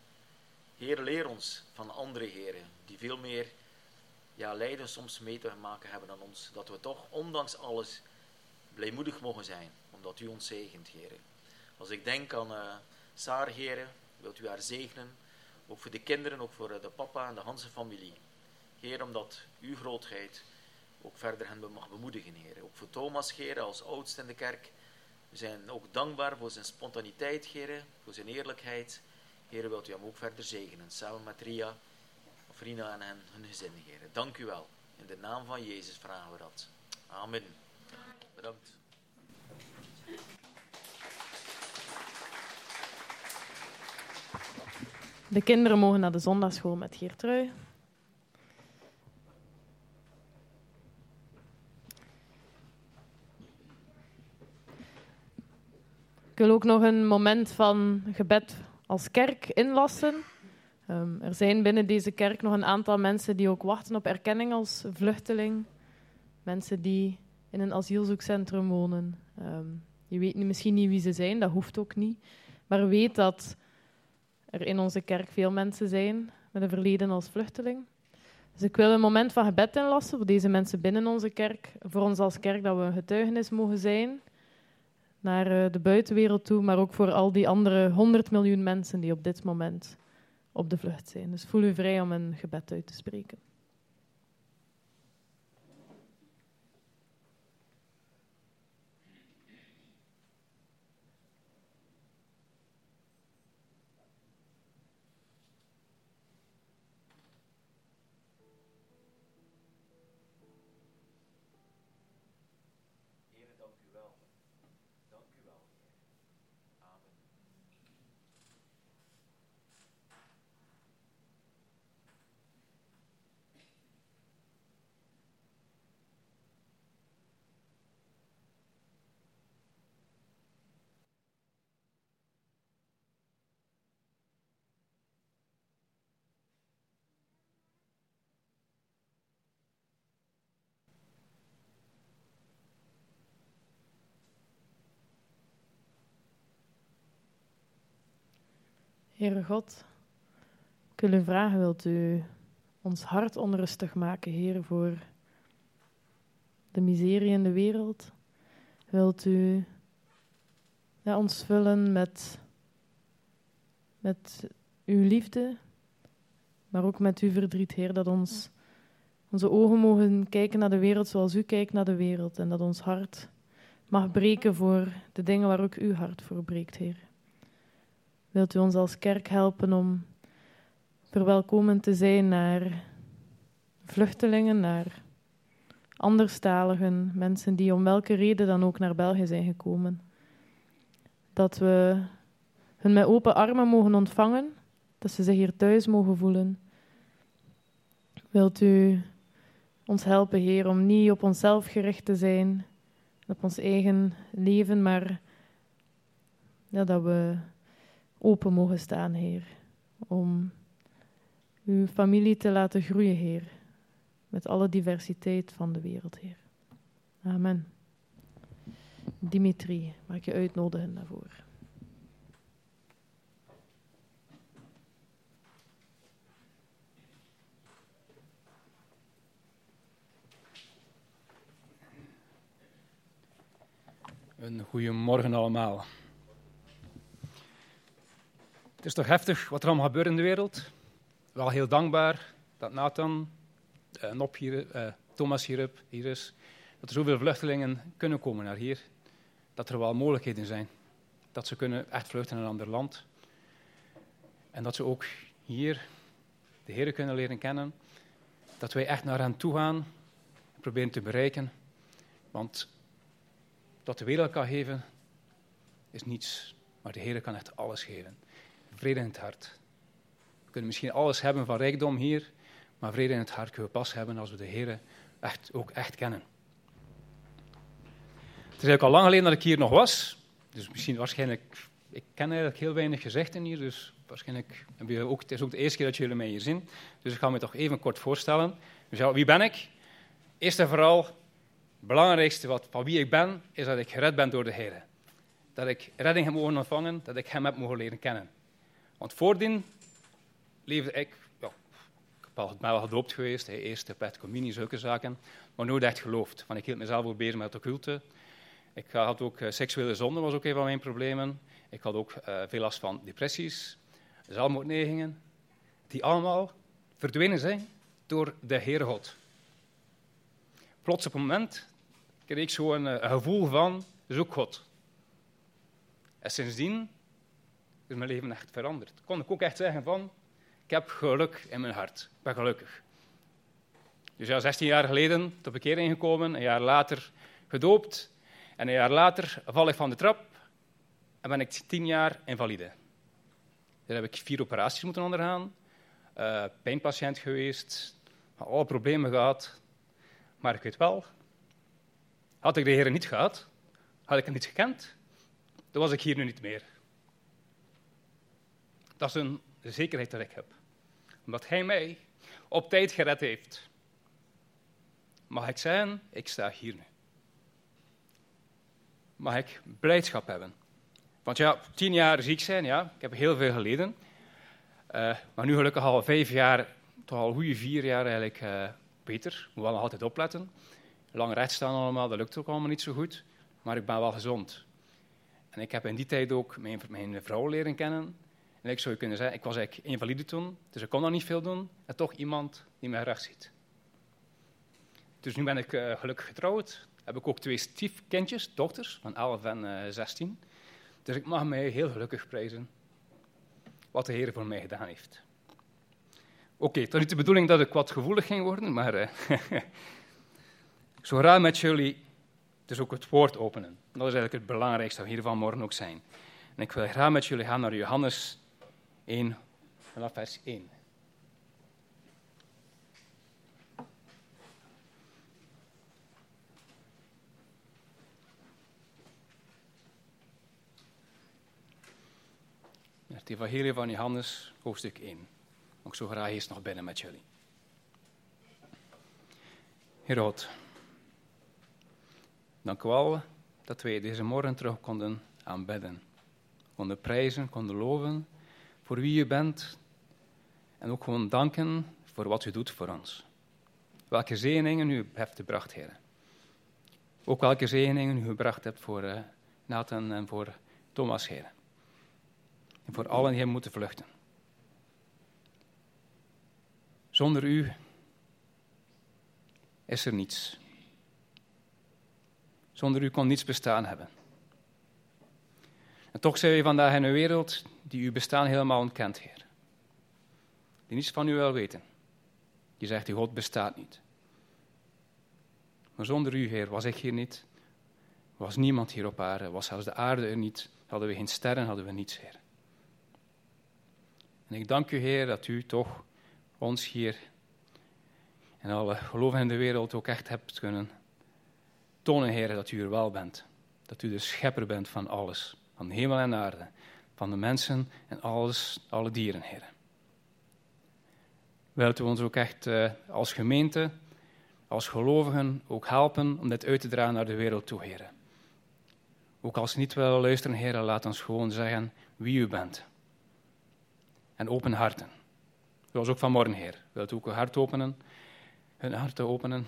Heer, leer ons van andere heren die veel meer ja, lijden soms mee te maken hebben dan ons. Dat we toch, ondanks alles, blijmoedig mogen zijn, omdat u ons zegent, Heer. Als ik denk aan uh, Saar, heren, wilt u haar zegenen. Ook voor de kinderen, ook voor de papa en de Hanse familie. Heer, omdat uw grootheid ook verder hen mag bemoedigen, Heer. Ook voor Thomas, Heer, als oudste in de kerk. We zijn ook dankbaar voor zijn spontaniteit, Heer, voor zijn eerlijkheid. Heer, wilt u hem ook verder zegenen, samen met Ria, of Rina en hen, hun gezin, Heer. Dank u wel. In de naam van Jezus vragen we dat. Amen. Bedankt. De kinderen mogen naar de zondagschool met Geertrui. Ik wil ook nog een moment van gebed als kerk inlassen. Um, er zijn binnen deze kerk nog een aantal mensen die ook wachten op erkenning als vluchteling. Mensen die in een asielzoekcentrum wonen. Um, je weet misschien niet wie ze zijn, dat hoeft ook niet. Maar weet dat er in onze kerk veel mensen zijn met een verleden als vluchteling. Dus ik wil een moment van gebed inlassen voor deze mensen binnen onze kerk, voor ons als kerk, dat we een getuigenis mogen zijn naar eh, de buitenwereld toe, maar ook voor al die andere 100 miljoen mensen die op dit moment op de vlucht zijn. Dus voel u vrij om een gebed uit te spreken. Heere God, ik wil u vragen, wilt u ons hart onrustig maken, Heer, voor de miserie in de wereld? Wilt u ons vullen met, met uw liefde, maar ook met uw verdriet, Heer, dat ons, onze ogen mogen kijken naar de wereld zoals u kijkt naar de wereld en dat ons hart mag breken voor de dingen waar ook uw hart voor breekt, Heer. Wilt u ons als kerk helpen om verwelkomend te zijn naar vluchtelingen, naar anderstaligen, mensen die om welke reden dan ook naar België zijn gekomen. Dat we hun met open armen mogen ontvangen, dat ze zich hier thuis mogen voelen. Wilt u ons helpen, Heer, om niet op onszelf gericht te zijn, op ons eigen leven, maar ja, dat we open mogen staan, Heer. Om uw familie te laten groeien, Heer. Met alle diversiteit van de wereld, Heer. Amen. Dimitri, mag ik je uitnodigen daarvoor? Een goede morgen allemaal. Is toch heftig wat er allemaal gebeurt in de wereld. Wel heel dankbaar dat Nathan, uh, hier, uh, Thomas hier, hier is, dat er zoveel vluchtelingen kunnen komen naar hier. Dat er wel mogelijkheden zijn. Dat ze kunnen echt vluchten naar een ander land. En dat ze ook hier de Heer kunnen leren kennen. Dat wij echt naar hen toe gaan en proberen te bereiken. Want wat de wereld kan geven, is niets. Maar de Heer kan echt alles geven. Vrede in het hart. We kunnen misschien alles hebben van rijkdom hier, maar vrede in het hart kunnen we pas hebben als we de Heer echt, ook echt kennen. Het is eigenlijk al lang geleden dat ik hier nog was. Dus misschien waarschijnlijk, ik ken eigenlijk heel weinig gezichten hier, dus waarschijnlijk hebben jullie ook, het is ook de eerste keer dat jullie mij hier zien. Dus ik ga me toch even kort voorstellen. Dus ja, wie ben ik? Eerst en vooral, het belangrijkste wat, van wie ik ben, is dat ik gered ben door de Heer. Dat ik redding heb mogen ontvangen, dat ik Hem heb mogen leren kennen. Want voordien leefde ik, ja, ik ben wel gedoopt geweest, hè, eerst de pet communie, zulke zaken, maar nooit echt geloofd. Want ik hield mezelf ook bezig met occulte. Ik had ook uh, seksuele zonde, was ook een van mijn problemen. Ik had ook uh, veel last van depressies, zelfmoordneigingen, die allemaal verdwenen zijn door de Heere God. Plots op een moment kreeg ik zo een, eh, gevoel van, zoek God. En sindsdien is mijn leven echt veranderd. Kon ik ook echt zeggen van, ik heb geluk in mijn hart. Ik ben gelukkig. Dus ja, 16 jaar geleden tot bekering gekomen, een jaar later gedoopt. En een jaar later val ik van de trap en ben ik 10 jaar invalide. Daar heb ik vier operaties moeten ondergaan, uh, pijnpatiënt geweest, alle problemen gehad. Maar ik weet wel, had ik de Heer niet gehad, had ik hem niet gekend, dan was ik hier nu niet meer. Dat is een zekerheid dat ik heb. Omdat Hij mij op tijd gered heeft. Mag ik zeggen, ik sta hier nu. Mag ik blijdschap hebben. Want ja, tien jaar ziek zijn, ja, ik heb heel veel geleden. Uh, maar nu gelukkig al vijf jaar, toch al goede vier jaar eigenlijk uh, beter. Moet wel nog altijd opletten. Lang recht staan allemaal, dat lukt ook allemaal niet zo goed. Maar ik ben wel gezond. En ik heb in die tijd ook mijn, mijn vrouw leren kennen. En ik zou kunnen zeggen, ik was eigenlijk invalide toen, dus ik kon nog niet veel doen. En toch iemand die mij recht ziet. Dus nu ben ik uh, gelukkig getrouwd. Heb ik ook twee stiefkindjes, dochters, van 11 en uh, 16. Dus ik mag mij heel gelukkig prijzen wat de Heer voor mij gedaan heeft. Oké, okay, het was niet de bedoeling dat ik wat gevoelig ging worden, maar uh, ik zou graag met jullie dus ook het woord openen. Dat is eigenlijk het belangrijkste hier vanmorgen ook zijn. En ik wil graag met jullie gaan naar Johannes 1, vanaf vers 1. Het evangelie van Johannes, hoofdstuk 1. Ik zo graag eerst nog binnen met jullie. Heer God, dank u wel dat wij deze morgen terug konden aanbidden. Konden prijzen, konden loven voor wie u bent. En ook gewoon danken voor wat u doet voor ons. Welke zegeningen u hebt gebracht, Heer. Ook welke zegeningen u gebracht hebt voor uh, Nathan en voor Thomas, Heer. En voor allen die moeten vluchten. Zonder u is er niets. Zonder u kon niets bestaan hebben. En toch zijn we vandaag in een wereld die uw bestaan helemaal ontkent, Heer. Die niets van u wil weten. Die zegt, uw God bestaat niet. Maar zonder u, Heer, was ik hier niet. Was niemand hier op aarde. Was zelfs de aarde er niet. Hadden we geen sterren, hadden we niets, Heer. En ik dank u, Heer, dat u toch ons hier en alle geloven in de wereld ook echt hebt kunnen tonen, Heer, dat u er wel bent. Dat u de schepper bent van alles, van hemel en aarde, van de mensen en alles, alle dieren, Heer. Wilt u ons ook echt uh, als gemeente, als gelovigen ook helpen om dit uit te dragen naar de wereld toe, Heer. Ook als ze niet willen luisteren, Heer, laat ons gewoon zeggen wie u bent en open harten. Zoals ook vanmorgen, Heer. Wilt u ook uw hart openen, hun harten openen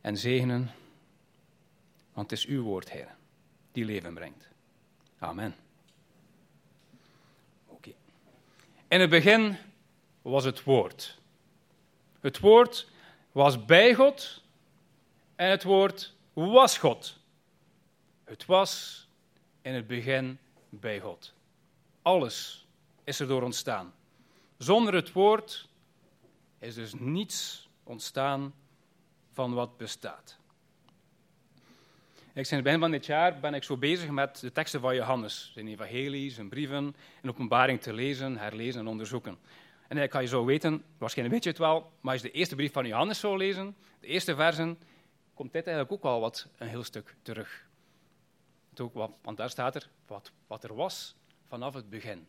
en zegenen Want het is uw woord, Heer, die leven brengt. Amen. Oké. In het begin was het woord. Het woord was bij God en het woord was God. Het was in het begin bij God. Alles is erdoor ontstaan. Zonder het woord is dus niets ontstaan van wat bestaat. Ik sinds het begin van dit jaar ben ik zo bezig met de teksten van Johannes, zijn evangelie, zijn brieven en openbaring te lezen, herlezen en onderzoeken. En ik kan je zo weten, waarschijnlijk weet je het wel, maar als je de eerste brief van Johannes zou lezen, de eerste versen, komt dit eigenlijk ook wel wat een heel stuk terug. Ook want daar staat er wat, wat er was vanaf het begin.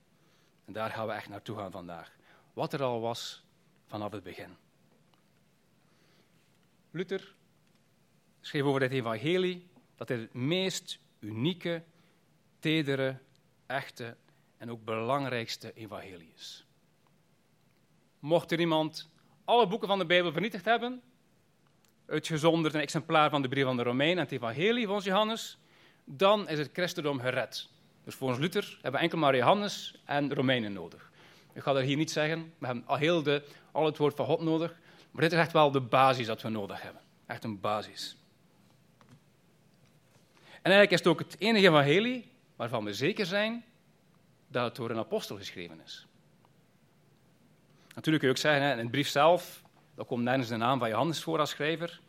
En daar gaan we echt naartoe gaan vandaag. Wat er al was vanaf het begin. Luther schreef over dit evangelie dat dit het meest unieke, tedere, echte en ook belangrijkste evangelie is. Mocht er iemand alle boeken van de Bijbel vernietigd hebben, uitgezonderd een exemplaar van de brief van de Romein en het evangelie van Johannes, dan is het christendom gered. Dus volgens Luther hebben we enkel maar Johannes en Romeinen nodig. Ik ga dat hier niet zeggen, we hebben al, heel de, al het woord van God nodig, maar dit is echt wel de basis dat we nodig hebben. Echt een basis. En eigenlijk is het ook het enige evangelie waarvan we zeker zijn dat het door een apostel geschreven is. Natuurlijk kun je ook zeggen, in het brief zelf, daar komt nergens de naam van Johannes voor als schrijver.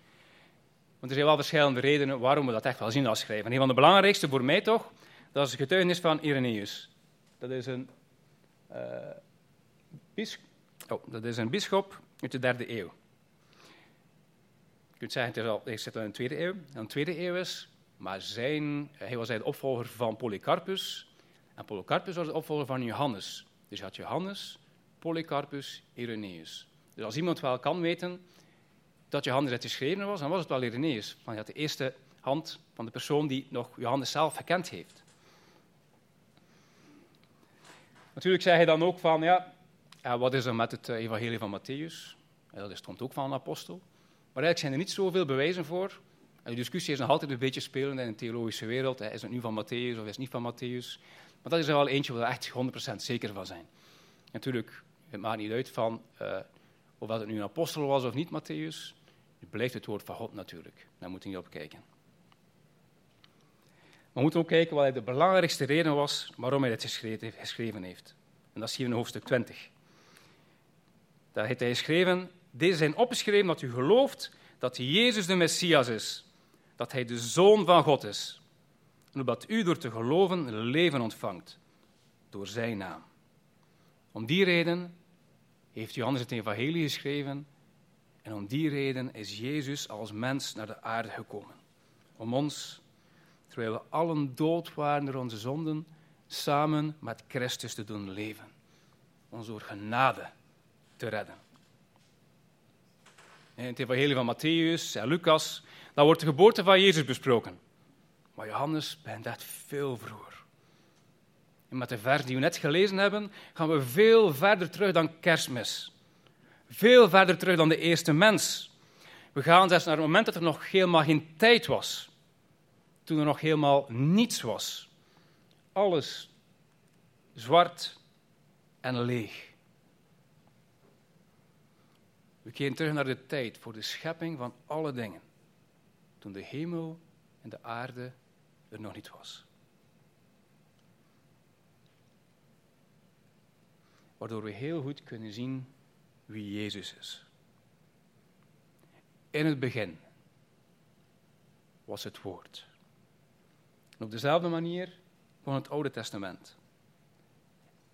Want er zijn wel verschillende redenen waarom we dat echt wel zien als schrijver. En een van de belangrijkste voor mij toch, dat is het getuigenis van Irenaeus. Dat is een, uh, bis oh, dat is een bischop uit de derde eeuw. Je kunt zeggen, het is al, hij zit in de tweede eeuw. En de tweede eeuw is, maar hij was de opvolger van Polycarpus. En Polycarpus was de opvolger van Johannes. Dus je had Johannes, Polycarpus, Irenaeus. Dus als iemand wel kan weten dat Johannes het geschreven was, dan was het wel Irenaeus. Want hij had de eerste hand van de persoon die nog Johannes zelf gekend heeft. Natuurlijk zei hij dan ook van, ja, wat is er met het eh, evangelie van Matthäus? Dat stond ook van een apostel. Maar eigenlijk zijn er niet zoveel bewijzen voor. En de discussie is nog altijd een beetje spelend in de theologische wereld. Is het nu van Matthäus of is het niet van Matthäus? Maar dat is er wel eentje waar we echt 100% zeker van zijn. Natuurlijk, het maakt niet uit van uh, of dat het nu een apostel was of niet, Matthäus. Het blijft het woord van God natuurlijk. Daar moeten we niet op kijken. We moeten ook kijken wat de belangrijkste reden was waarom hij dit geschreven heeft. En dat zien we in hoofdstuk 20. Daar heeft hij geschreven, deze zijn opgeschreven dat u gelooft dat Jezus de Messias is, dat hij de Zoon van God is. En opdat u door te geloven leven ontvangt, door zijn naam. Om die reden heeft Johannes het evangelie geschreven en om die reden is Jezus als mens naar de aarde gekomen. Om ons, terwijl we allen dood waren door onze zonden, samen met Christus te doen leven. Ons door genade te redden. In het evangelie van Matthäus en Lucas, daar wordt de geboorte van Jezus besproken. Maar Johannes bent dat veel vroeger. En met de vers die we net gelezen hebben, gaan we veel verder terug dan kerstmis. Veel verder terug dan de eerste mens. We gaan zelfs naar het moment dat er nog helemaal geen tijd was. Toen er nog helemaal niets was. Alles zwart en leeg. We keren terug naar de tijd voor de schepping van alle dingen. Toen de hemel en de aarde er nog niet was. Waardoor we heel goed kunnen zien wie Jezus is. In het begin was het woord. Op dezelfde manier van het Oude Testament.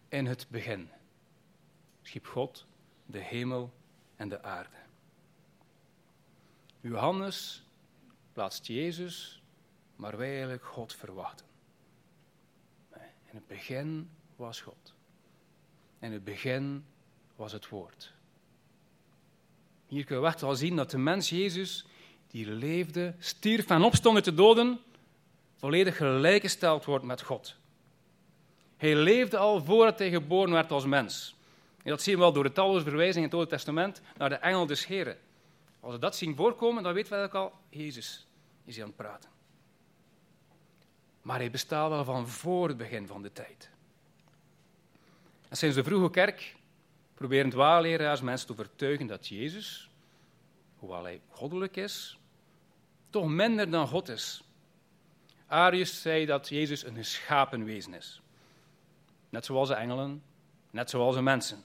In het begin schiep God de hemel en de aarde. Johannes plaatst Jezus, maar wij eigenlijk God verwachten. In het begin was God. In het begin was het woord. Hier kunnen we echt wel zien dat de mens Jezus, die leefde, stierf en opstond uit de doden, volledig gelijkgesteld wordt met God. Hij leefde al voordat hij geboren werd als mens. En dat zien we wel door de talloze verwijzingen in het Oude Testament naar de engel des Heren. Als we dat zien voorkomen, dan weten we eigenlijk al, Jezus is hier aan het praten. maar hij bestaat wel van voor het begin van de tijd. En sinds de vroege kerk proberen dwaalleraars mensen te overtuigen dat Jezus, hoewel hij goddelijk is, toch minder dan God is. Arius zei dat Jezus een geschapen wezen is. Net zoals de engelen, net zoals de mensen.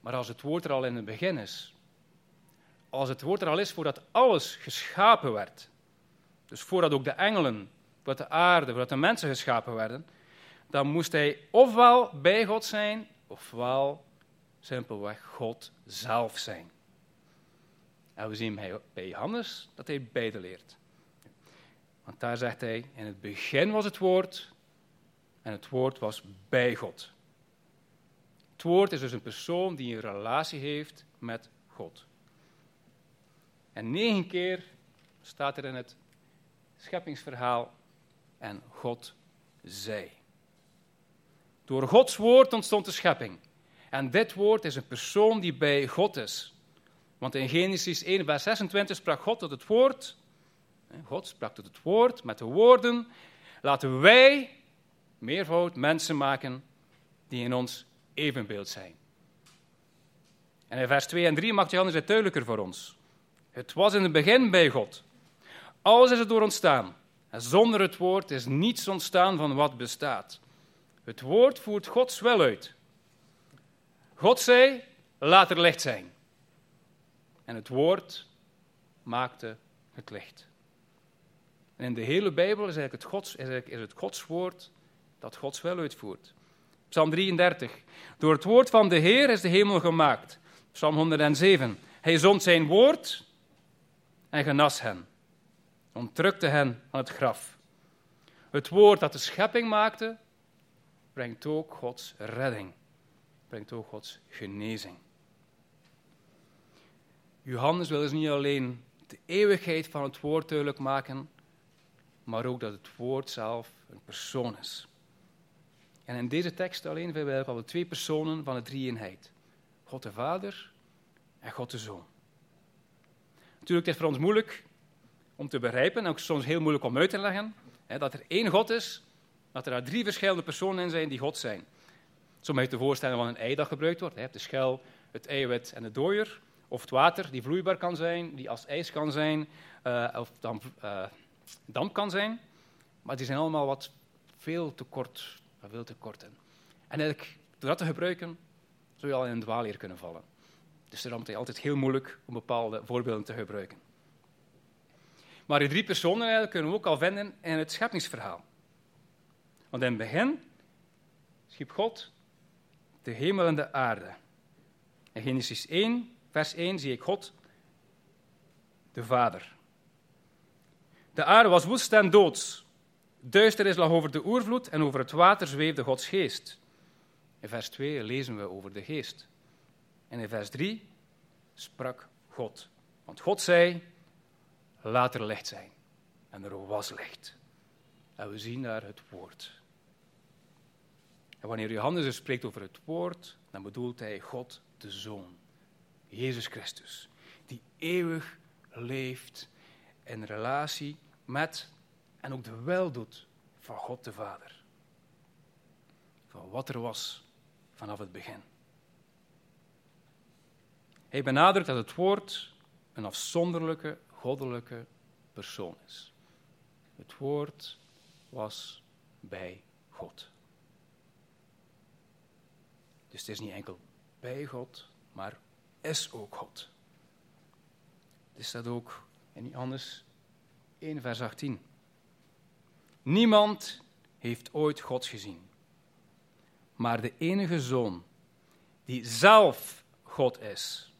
Maar als het woord er al in het begin is, als het woord er al is voordat alles geschapen werd, dus voordat ook de engelen, voordat de aarde, voordat de mensen geschapen werden, dan moest hij ofwel bij God zijn, ofwel simpelweg God zelf zijn. En we zien bij Johannes dat hij beide leert. Want daar zegt hij, in het begin was het woord en het woord was bij God. Het woord is dus een persoon die een relatie heeft met God. En negen keer staat er in het scheppingsverhaal en God zei. Door Gods woord ontstond de schepping. En dit woord is een persoon die bij God is. Want in Genesis 1, vers 26 sprak God tot het woord. God sprak tot het woord met de woorden. Laten wij, meervoud, mensen maken die in ons evenbeeld zijn. En in vers 2 en 3 maakt Johannes het duidelijker voor ons. Het was in het begin bij God. Alles is er door ontstaan. En zonder het woord is niets ontstaan van wat bestaat. Het woord voert Gods wel uit. God zei, laat er licht zijn. En het woord maakte het licht. En in de hele Bijbel is, eigenlijk het, Gods, is, is het Gods woord dat Gods wel uitvoert. Psalm 33. Door het woord van de Heer is de hemel gemaakt. Psalm 107. Hij zond zijn woord en genas hen. Ontrukte hen aan het graf. Het woord dat de schepping maakte, brengt ook Gods redding. Brengt ook Gods genezing. Johannes wil dus niet alleen de eeuwigheid van het woord duidelijk maken, maar ook dat het woord zelf een persoon is. En in deze tekst alleen vinden we twee personen van de drie-eenheid. God de Vader en God de Zoon. Natuurlijk is het voor ons moeilijk om te begrijpen, en ook soms heel moeilijk om uit te leggen, hè, dat er één God is, dat er daar drie verschillende personen in zijn die God zijn. Zo mag je te voorstellen van een ei dat gebruikt wordt. Je de schel, het eiwit en de dooier. Of het water, die vloeibaar kan zijn, die als ijs kan zijn, uh, of damp, uh, damp kan zijn. Maar die zijn allemaal wat veel te kort, veel te kort in. En eigenlijk, door dat te gebruiken, zou je al in een dwaalleer kunnen vallen. Dus daarom is het altijd heel moeilijk om bepaalde voorbeelden te gebruiken. Maar die drie personen eigenlijk kunnen we ook al vinden in het scheppingsverhaal. Want in het begin schiep God de hemel en de aarde. In Genesis 1, vers 1 zie ik God, de Vader. De aarde was woest en doods. Duisternis lag over de oervloed en over het water zweefde Gods geest. In vers 2 lezen we over de geest. En in vers 3 sprak God. Want God zei, laat er licht zijn. En er was licht. En we zien daar het woord. En wanneer Johannes dus spreekt over het woord, dan bedoelt hij God de Zoon, Jezus Christus, die eeuwig leeft in relatie met en ook de wel doet van God de Vader. Van wat er was vanaf het begin. Hij benadrukt dat het woord een afzonderlijke, goddelijke persoon is. Het woord was bij God. Dus het is niet enkel bij God, maar is ook God. Dit staat ook in Johannes 1, vers 18. Niemand heeft ooit God gezien, maar de enige zoon, die zelf God is,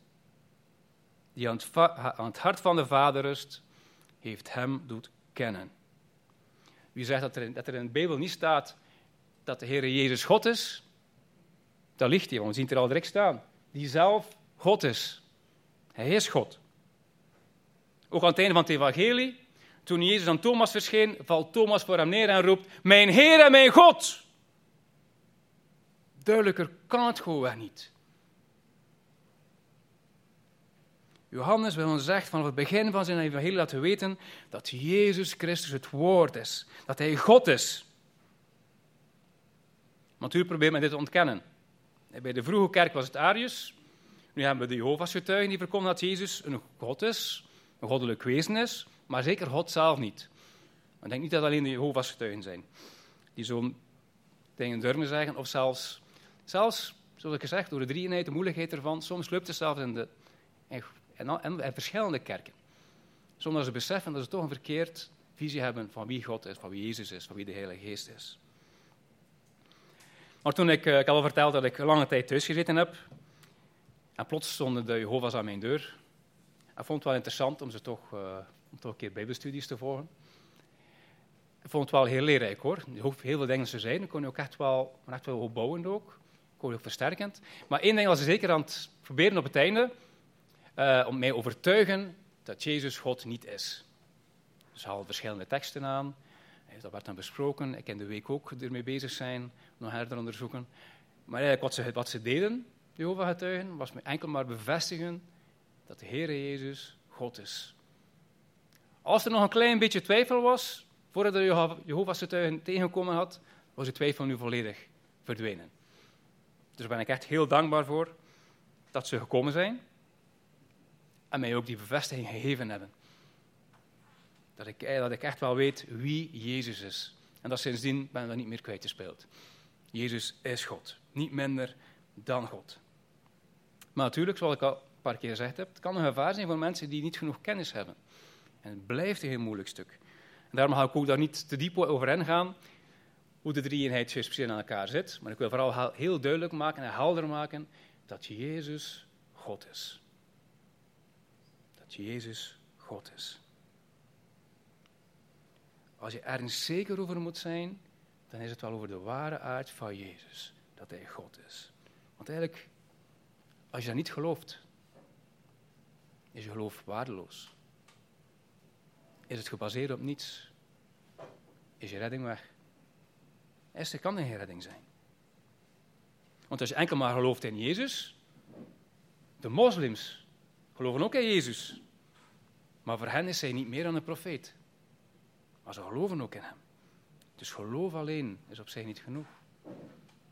die aan het, hart van de Vader rust, heeft hem doet kennen. Wie zegt dat er, dat er in de Bijbel niet staat dat de Heer Jezus God is, daar ligt hij, want we zien het er al direct staan. Die zelf God is. Hij is God. Ook aan het einde van het evangelie, toen Jezus aan Thomas verscheen, valt Thomas voor hem neer en roept, mijn Heer en mijn God. Duidelijker kan het gewoon niet. Johannes wil ons zegt vanaf het begin van zijn evangelie laten weten dat Jezus Christus het woord is. Dat hij God is. Maar natuurlijk probeert men dit te ontkennen. Bij de vroege kerk was het Arius. Nu hebben we de Jehovah's getuigen die verkondigen dat Jezus een God is, een goddelijk wezen is, maar zeker God zelf niet. Ik denk niet dat alleen de Jehovah's getuigen zijn die zo'n dingen durven zeggen, of zelfs, zelfs, zoals ik gezegd, door de drieënheid, de moeilijkheid ervan, soms lukt het zelfs in, de, in, in, verschillende kerken. Zonder ze beseffen dat ze toch een verkeerd visie hebben van wie God is, van wie Jezus is, van wie de Heilige Geest is. Maar toen ik, eh, ik al verteld dat ik lange tijd thuis gezeten heb, en plots stonden de Jehovah's aan mijn deur. Ik vond het wel interessant om ze toch, uh, om toch een keer bijbelstudies te volgen. Ik vond het wel heel leerrijk hoor. Heel veel dingen ze zeiden, kon je ook echt wel, echt wel opbouwend ook. Kon je ook versterkend. Maar één ding was ze zeker aan het proberen op het einde, uh, om mij overtuigen dat Jezus God niet is. Ze haalden verschillende teksten aan, dat werd dan besproken. Ik in de week ook ermee bezig zijn, nog herder onderzoeken. Maar eigenlijk wat ze, wat ze deden, Jehovah-getuigen, was me enkel maar bevestigen dat de Heer Jezus God is. Als er nog een klein beetje twijfel was, voordat de Jehovah's-getuigen tegengekomen had, was die twijfel nu volledig verdwenen. Dus daar ben ik echt heel dankbaar voor dat ze gekomen zijn en mij ook die bevestiging gegeven hebben. Dat ik, eh, dat ik echt wel weet wie Jezus is. En dat sindsdien ben ik dat niet meer kwijtgespeeld. Jezus is God, niet minder dan God. Maar natuurlijk, zoals ik al een paar keer gezegd heb, het kan een gevaar zijn voor mensen die niet genoeg kennis hebben. En het blijft een heel moeilijk stuk. En daarom ga ik ook daar niet te diep over ingaan, hoe de drie-eenheid precies aan elkaar zit. Maar ik wil vooral heel duidelijk maken en helder maken dat Jezus God is. Dat Jezus God is. Als je ergens zeker over moet zijn, dan is het wel over de ware aard van Jezus, dat Hij God is. Want eigenlijk, als je dat niet gelooft, is je geloof waardeloos. Is het gebaseerd op niets, is je redding weg. Er kan geen redding zijn. Want als je enkel maar gelooft in Jezus, de moslims geloven ook in Jezus. Maar voor hen is hij niet meer dan een profeet. Maar ze geloven ook in hem. Dus geloof alleen is op zich niet genoeg.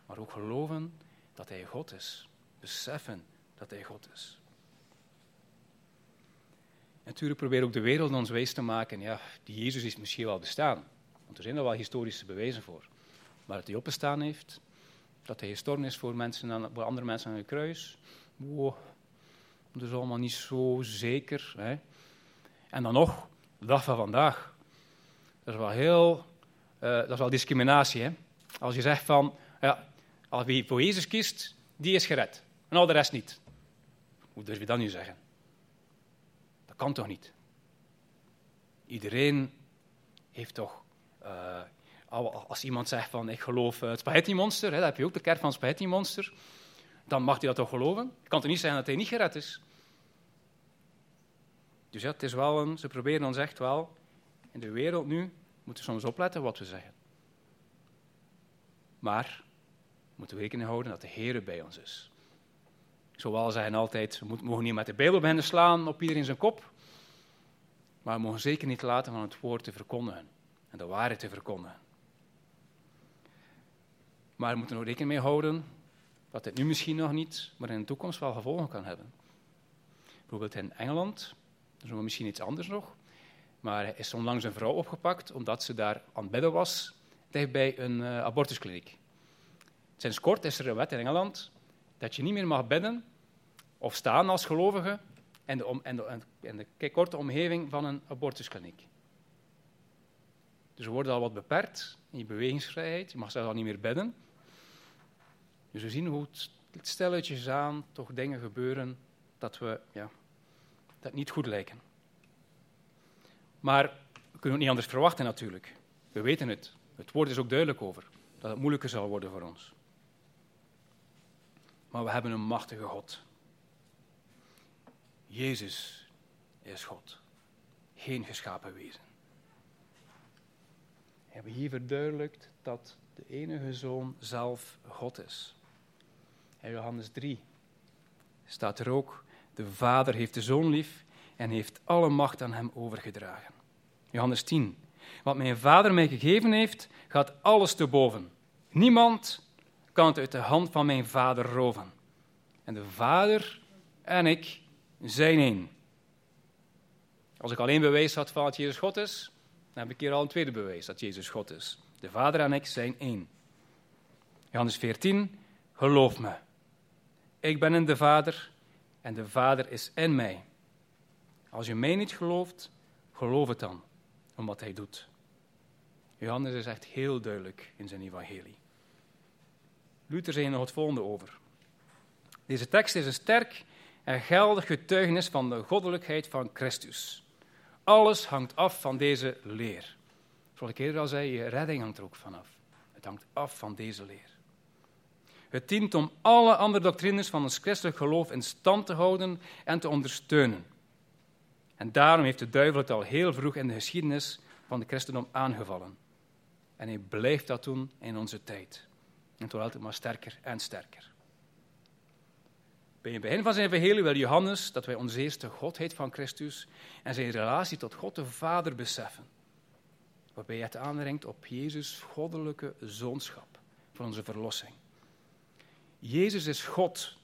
Maar ook geloven dat hij God is. Beseffen dat hij God is. Natuurlijk probeert ook de wereld ons wijs te maken, ja, die Jezus is misschien wel bestaan. Want er zijn er wel historische bewijzen voor. Maar dat hij opgestaan heeft, dat hij gestorven is voor, mensen voor andere mensen aan het kruis, wow, dat is allemaal niet zo zeker. Hè. En dan nog, de dag van vandaag, dat is wel heel, uh, dat is wel discriminatie. Hè? Als je zegt van, ja, als wie voor Jezus kiest, die is gered. En al de rest niet. Hoe durf je dat nu zeggen? Kan toch niet? Iedereen heeft toch, uh, als iemand zegt van, ik geloof het spaghetti monster, hè, dan heb je ook de kerk van het spaghetti monster, dan mag hij dat toch geloven? Je kan toch niet zeggen dat hij niet gered is? Dus ja, het is wel een, ze proberen ons echt wel in de wereld nu moeten we soms opletten wat we zeggen. Maar we moeten rekening houden dat de Heer bij ons is. Zowel zeggen altijd, we mogen niet met de Bijbel beginnen slaan op iedereen zijn kop. Maar we mogen zeker niet laten van het woord te verkondigen. En de waarheid te verkondigen. Maar we moeten er ook rekening mee houden dat dit nu misschien nog niet, maar in de toekomst wel gevolgen kan hebben. Bijvoorbeeld in Engeland, dat is misschien iets anders nog. Maar hij is onlangs een vrouw opgepakt omdat ze daar aan het bedden was, dichtbij een uh, abortuskliniek. Sinds kort is er een wet in Engeland dat je niet meer mag bedden of staan als gelovige in de, de, de korte omgeving van een abortuskliniek. Dus we worden al wat beperkt in je bewegingsvrijheid. Je mag zelfs al niet meer bedden. Dus we zien hoe het stelletjes aan toch dingen gebeuren dat we ja, dat niet goed lijken. Maar we kunnen ook niet anders verwachten natuurlijk. We weten het. Het woord is ook duidelijk over. Dat het moeilijker zal worden voor ons. Maar we hebben een machtige God. Jezus is God. Geen geschapen wezen. We hebben hier verduidelijkt dat de enige zoon zelf God is. In Johannes 3 staat er ook De Vader heeft de Zoon lief en heeft alle macht aan hem overgedragen. Johannes 10. Wat mijn Vader mij gegeven heeft, gaat alles te boven. Niemand kan uit de hand van mijn Vader roven. En de Vader en ik zijn één. Als ik alleen bewijs had van dat Jezus God is, dan heb ik hier al een tweede bewijs dat Jezus God is. De Vader en ik zijn één. Johannes 14, geloof me. Ik ben in de Vader en de Vader is in mij. Als je mij niet gelooft, geloof het dan, om wat hij doet. Johannes is echt heel duidelijk in zijn evangelie. Luther zei nog het volgende over. Deze tekst is een sterk en geldig getuigenis van de goddelijkheid van Christus. Alles hangt af van deze leer. Zoals ik eerder al zei, je redding hangt er ook vanaf. Het hangt af van deze leer. Het dient om alle andere doctrines van ons christelijk geloof in stand te houden en te ondersteunen. En daarom heeft de duivel het al heel vroeg in de geschiedenis van de christendom aangevallen. En hij blijft dat doen in onze tijd. En het wordt altijd maar sterker en sterker. Bij het begin van zijn evangelie wil Johannes dat wij onze eerste godheid van Christus en zijn relatie tot God de Vader beseffen. Waarbij het aanrengt op Jezus' goddelijke zoonschap voor onze verlossing. Jezus is God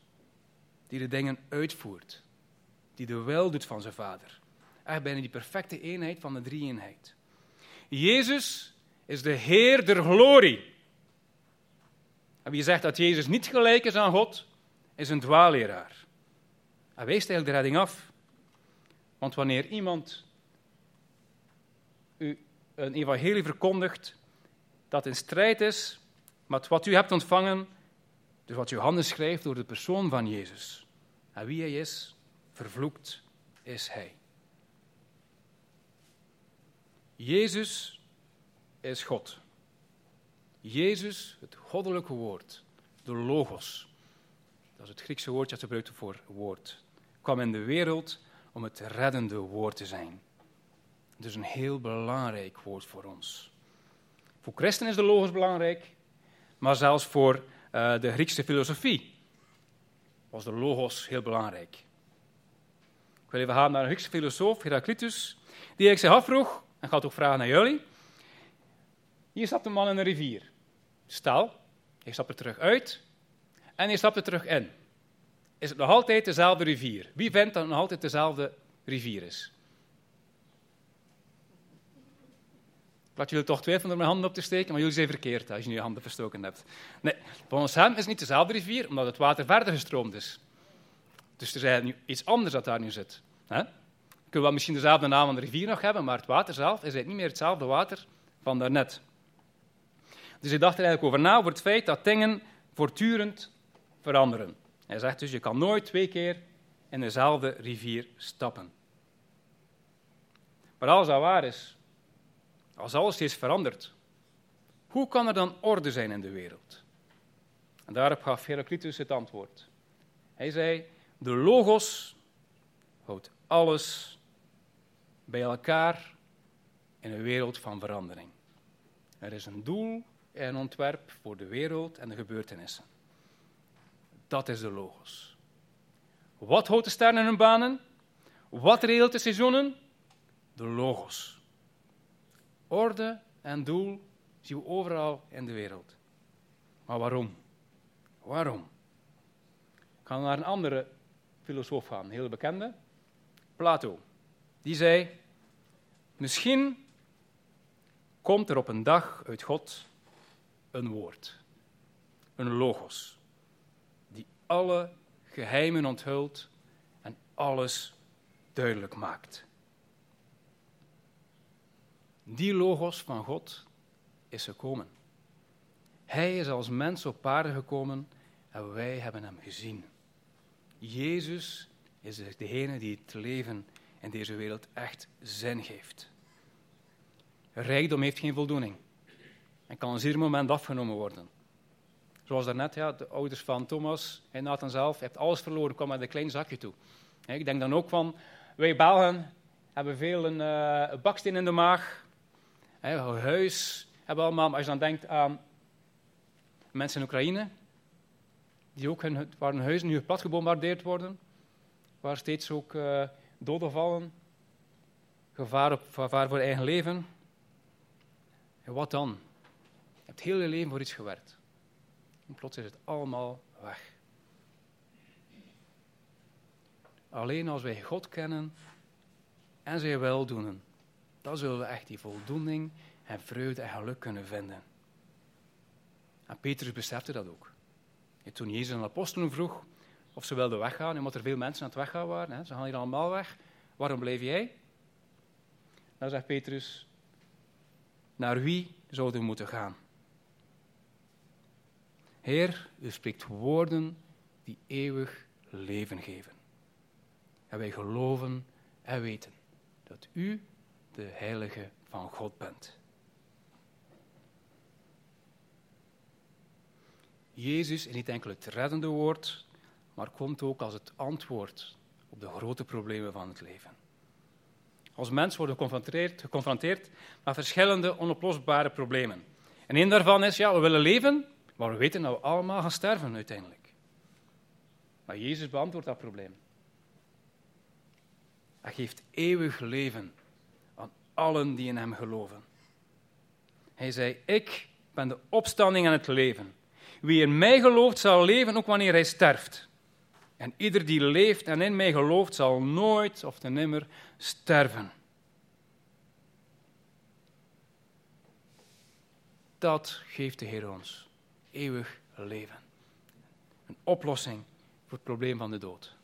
die de dingen uitvoert, die de wil doet van zijn Vader. Echt bijna die perfecte eenheid van de drie-eenheid. Jezus is de Heer der glorie. En wie zegt dat Jezus niet gelijk is aan God, is een dwaalleraar. Hij weest eigenlijk de redding af. Want wanneer iemand u een evangelie verkondigt dat in strijd is met wat u hebt ontvangen, dus wat Johannes schrijft door de persoon van Jezus, en wie hij is, vervloekt is hij. Jezus is God. Jezus, het goddelijke woord, de logos, dat is het Griekse woord dat gebruikt voor woord, kwam in de wereld om het reddende woord te zijn. Het is een heel belangrijk woord voor ons. Voor christenen is de logos belangrijk, maar zelfs voor uh, de Griekse filosofie was de logos heel belangrijk. Ik wil even gaan naar een Griekse filosoof, Heraclitus, die ik zich afvroeg, en ga het ook vragen naar jullie. Hier stapt een man in een rivier. Stel, hij stapt er terug uit en hij stapt er terug in. Is het nog altijd dezelfde rivier? Wie vindt dat het nog altijd dezelfde rivier is? Laat jullie toch twijfelen om mijn handen op te steken, maar jullie zijn verkeerd als je nu je handen verstoken hebt. Nee, volgens hem is het niet dezelfde rivier, omdat het water verder gestroomd is. Dus er is nu iets anders dat daar nu zit. Hè? Kunnen wel misschien dezelfde naam van de rivier nog hebben, maar het water zelf is niet meer hetzelfde water van daarnet. Dus hij dacht er eigenlijk over na, over het feit dat dingen voortdurend veranderen. Hij zegt dus, je kan nooit twee keer in dezelfde rivier stappen. Maar als dat waar is, als alles steeds verandert, hoe kan er dan orde zijn in de wereld? En daarop gaf Heraclitus het antwoord. Hij zei, de logos houdt alles bij elkaar in een wereld van verandering. Er is een doel en ontwerp voor de wereld en de gebeurtenissen. Dat is de logos. Wat houdt de sterren hun banen? Wat regelt de seizoenen? De logos. Orde en doel zien we overal in de wereld. Maar waarom? Waarom? Ik ga naar een andere filosoof gaan, een heel bekende, Plato. Die zei: Misschien komt er op een dag uit God een woord, een logos, die alle geheimen onthult en alles duidelijk maakt. Die logos van God is gekomen. Hij is als mens op aarde gekomen en wij hebben hem gezien. Jezus is degene die het leven in deze wereld echt zin geeft. Rijkdom heeft geen voldoening en kan ieder moment afgenomen worden. Zoals daarnet, ja, de ouders van Thomas en Nathan zelf, je hebt alles verloren, kom met een klein zakje toe. Ik denk dan ook van, wij Belgen hebben veel een, uh, baksteen in de maag, een huis, hebben allemaal, als je dan denkt aan mensen in Oekraïne, die ook hun, waar hun huizen nu plat gebombardeerd worden, waar steeds ook uh, doden vallen, gevaar, gevaar voor eigen leven. En wat dan? Je hebt heel leven voor iets gewerkt. En plots is het allemaal weg. Alleen als wij God kennen en zijn weldoenen, dan zullen we echt die voldoening en vreugde en geluk kunnen vinden. En Petrus besefte dat ook. En toen Jezus aan de apostelen vroeg of ze wilden weggaan, omdat er veel mensen aan het weggaan waren, hè, ze gaan hier allemaal weg, waarom blijf jij? Dan zegt Petrus, naar wie zouden we moeten gaan? Heer, u spreekt woorden die eeuwig leven geven. En wij geloven en weten dat u de heilige van God bent. Jezus is niet enkel het reddende woord, maar komt ook als het antwoord op de grote problemen van het leven. Als mens worden we geconfronteerd, met verschillende onoplosbare problemen. En een daarvan is, ja, we willen leven, maar we weten dat we allemaal gaan sterven uiteindelijk. Maar Jezus beantwoordt dat probleem. Hij geeft eeuwig leven aan allen die in hem geloven. Hij zei, ik ben de opstanding en het leven. Wie in mij gelooft, zal leven ook wanneer hij sterft. En ieder die leeft en in mij gelooft, zal nooit of te nimmer sterven. Dat geeft de Heer ons. Eeuwig leven. Een oplossing voor het probleem van de dood.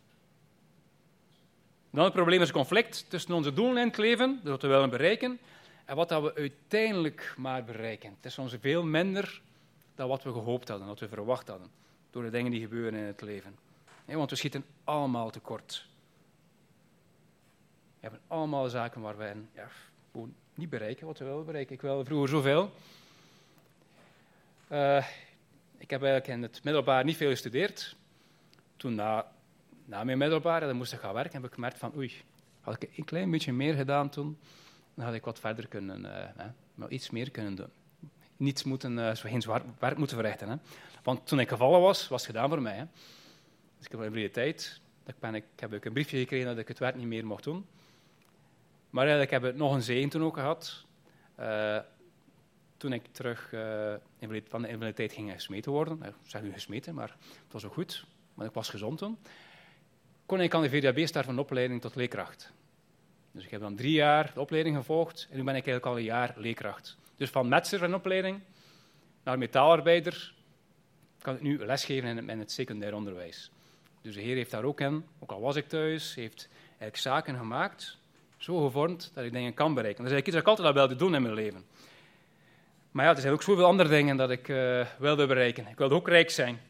Dan het probleem is het conflict tussen onze doelen in het leven, dat we willen bereiken, en wat dat we uiteindelijk maar bereiken. Het is ons veel minder dan wat we gehoopt hadden, wat we verwacht hadden, door de dingen die gebeuren in het leven. want we schieten allemaal tekort. We hebben allemaal zaken waar we ja, niet bereiken wat we willen bereiken. Ik wilde vroeger zoveel. Uh, ik heb eigenlijk in het middelbaar niet veel gestudeerd. Toen na, na mijn middelbaar, dan moest ik gaan werken, heb ik gemerkt van oei, had ik een klein beetje meer gedaan toen, dan had ik wat verder kunnen, uh, hè, iets meer kunnen doen niets moeten, uh, geen zwaar werk moeten verrichten. Hè. Want toen ik gevallen was, was het gedaan voor mij. Hè. Dus ik heb in de tijd, ik, ben, ik heb ook een briefje gekregen dat ik het werk niet meer mocht doen. Maar eigenlijk heb ik nog een zegen toen ook gehad. Uh, toen ik terug uh, van de invaliditeit ging gesmeten worden, ik zeg nu gesmeten, maar het was ook goed, want ik was gezond toen, kon ik aan de VDAB starten een opleiding tot leerkracht. Dus ik heb dan drie jaar de opleiding gevolgd en nu ben ik eigenlijk al een jaar leerkracht. Dus van metser een opleiding naar metaalarbeider kan ik nu lesgeven in het, in het secundair onderwijs. Dus de Heer heeft daar ook in, ook al was ik thuis, heeft eigenlijk zaken gemaakt, zo gevormd dat ik dingen kan bereiken. Dat is eigenlijk iets dat ik altijd al wilde doen in mijn leven. Maar ja, er zijn ook zoveel andere dingen dat ik uh, wilde bereiken. Ik wilde ook rijk zijn.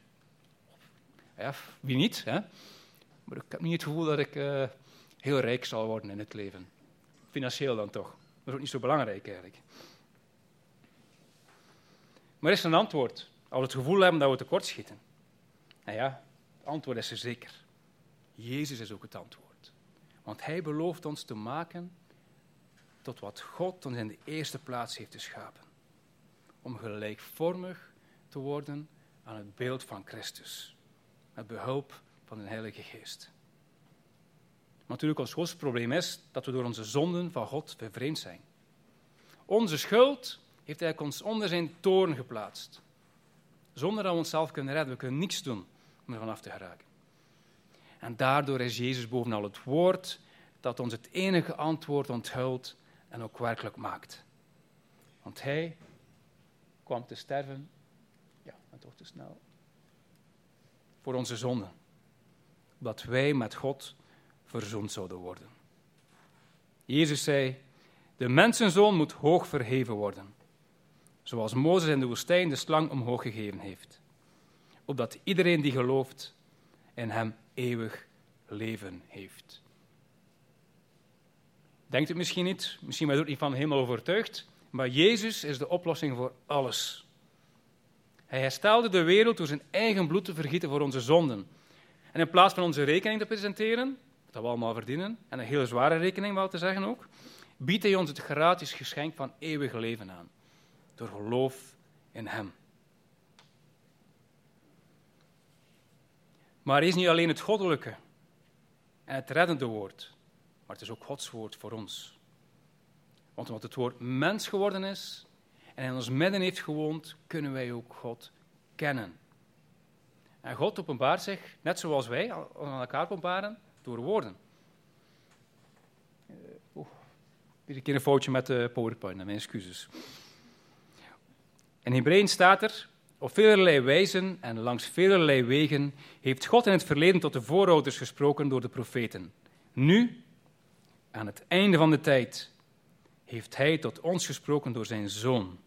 Ja, wie niet? Maar ik heb niet het gevoel dat ik uh, heel rijk zal worden in het leven. Financieel dan toch. Dat is ook niet zo belangrijk eigenlijk. Maar is er een antwoord als we het gevoel hebben dat we tekortschieten? Nou ja, het antwoord is er zeker. Jezus is ook het antwoord. Want hij belooft ons te maken tot wat God ons in de eerste plaats heeft geschapen. Om gelijkvormig te worden aan het beeld van Christus. Met behulp van de Heilige Geest. Maar natuurlijk, ons grootste probleem is dat we door onze zonden van God bevreemd zijn. Onze schuld heeft hij ons onder zijn toren geplaatst. Zonder dat we onszelf kunnen redden. We kunnen niets doen om er vanaf te geraken. En daardoor is Jezus bovenal het woord dat ons het enige antwoord onthult en ook werkelijk maakt. Want hij kwam te sterven, ja, maar toch te snel, voor onze zonden. Dat wij met God verzoend zouden worden. Jezus zei, de mensenzoon moet hoog verheven worden zoals Mozes in de woestijn de slang omhoog gegeven heeft, opdat iedereen die gelooft in hem eeuwig leven heeft. Denkt u misschien niet, misschien bent u er niet van helemaal overtuigd, maar Jezus is de oplossing voor alles. Hij herstelde de wereld door zijn eigen bloed te vergieten voor onze zonden. En in plaats van onze rekening te presenteren, dat we allemaal verdienen, en een heel zware rekening wel te zeggen ook, biedt hij ons het gratis geschenk van eeuwig leven aan door geloof in Hem. Maar hij is niet alleen het goddelijke en het reddende woord. Maar het is ook Gods woord voor ons. Want omdat het woord mens geworden is en in ons midden heeft gewoond, kunnen wij ook God kennen. En God openbaart zich, net zoals wij aan elkaar openbaren, door woorden. Oeh, een keer een foutje met de PowerPoint, mijn excuses. In Hebreeën staat er, op velerlei wijzen en langs velerlei wegen heeft God in het verleden tot de voorouders gesproken door de profeten. Nu, aan het einde van de tijd, heeft Hij tot ons gesproken door Zijn Zoon,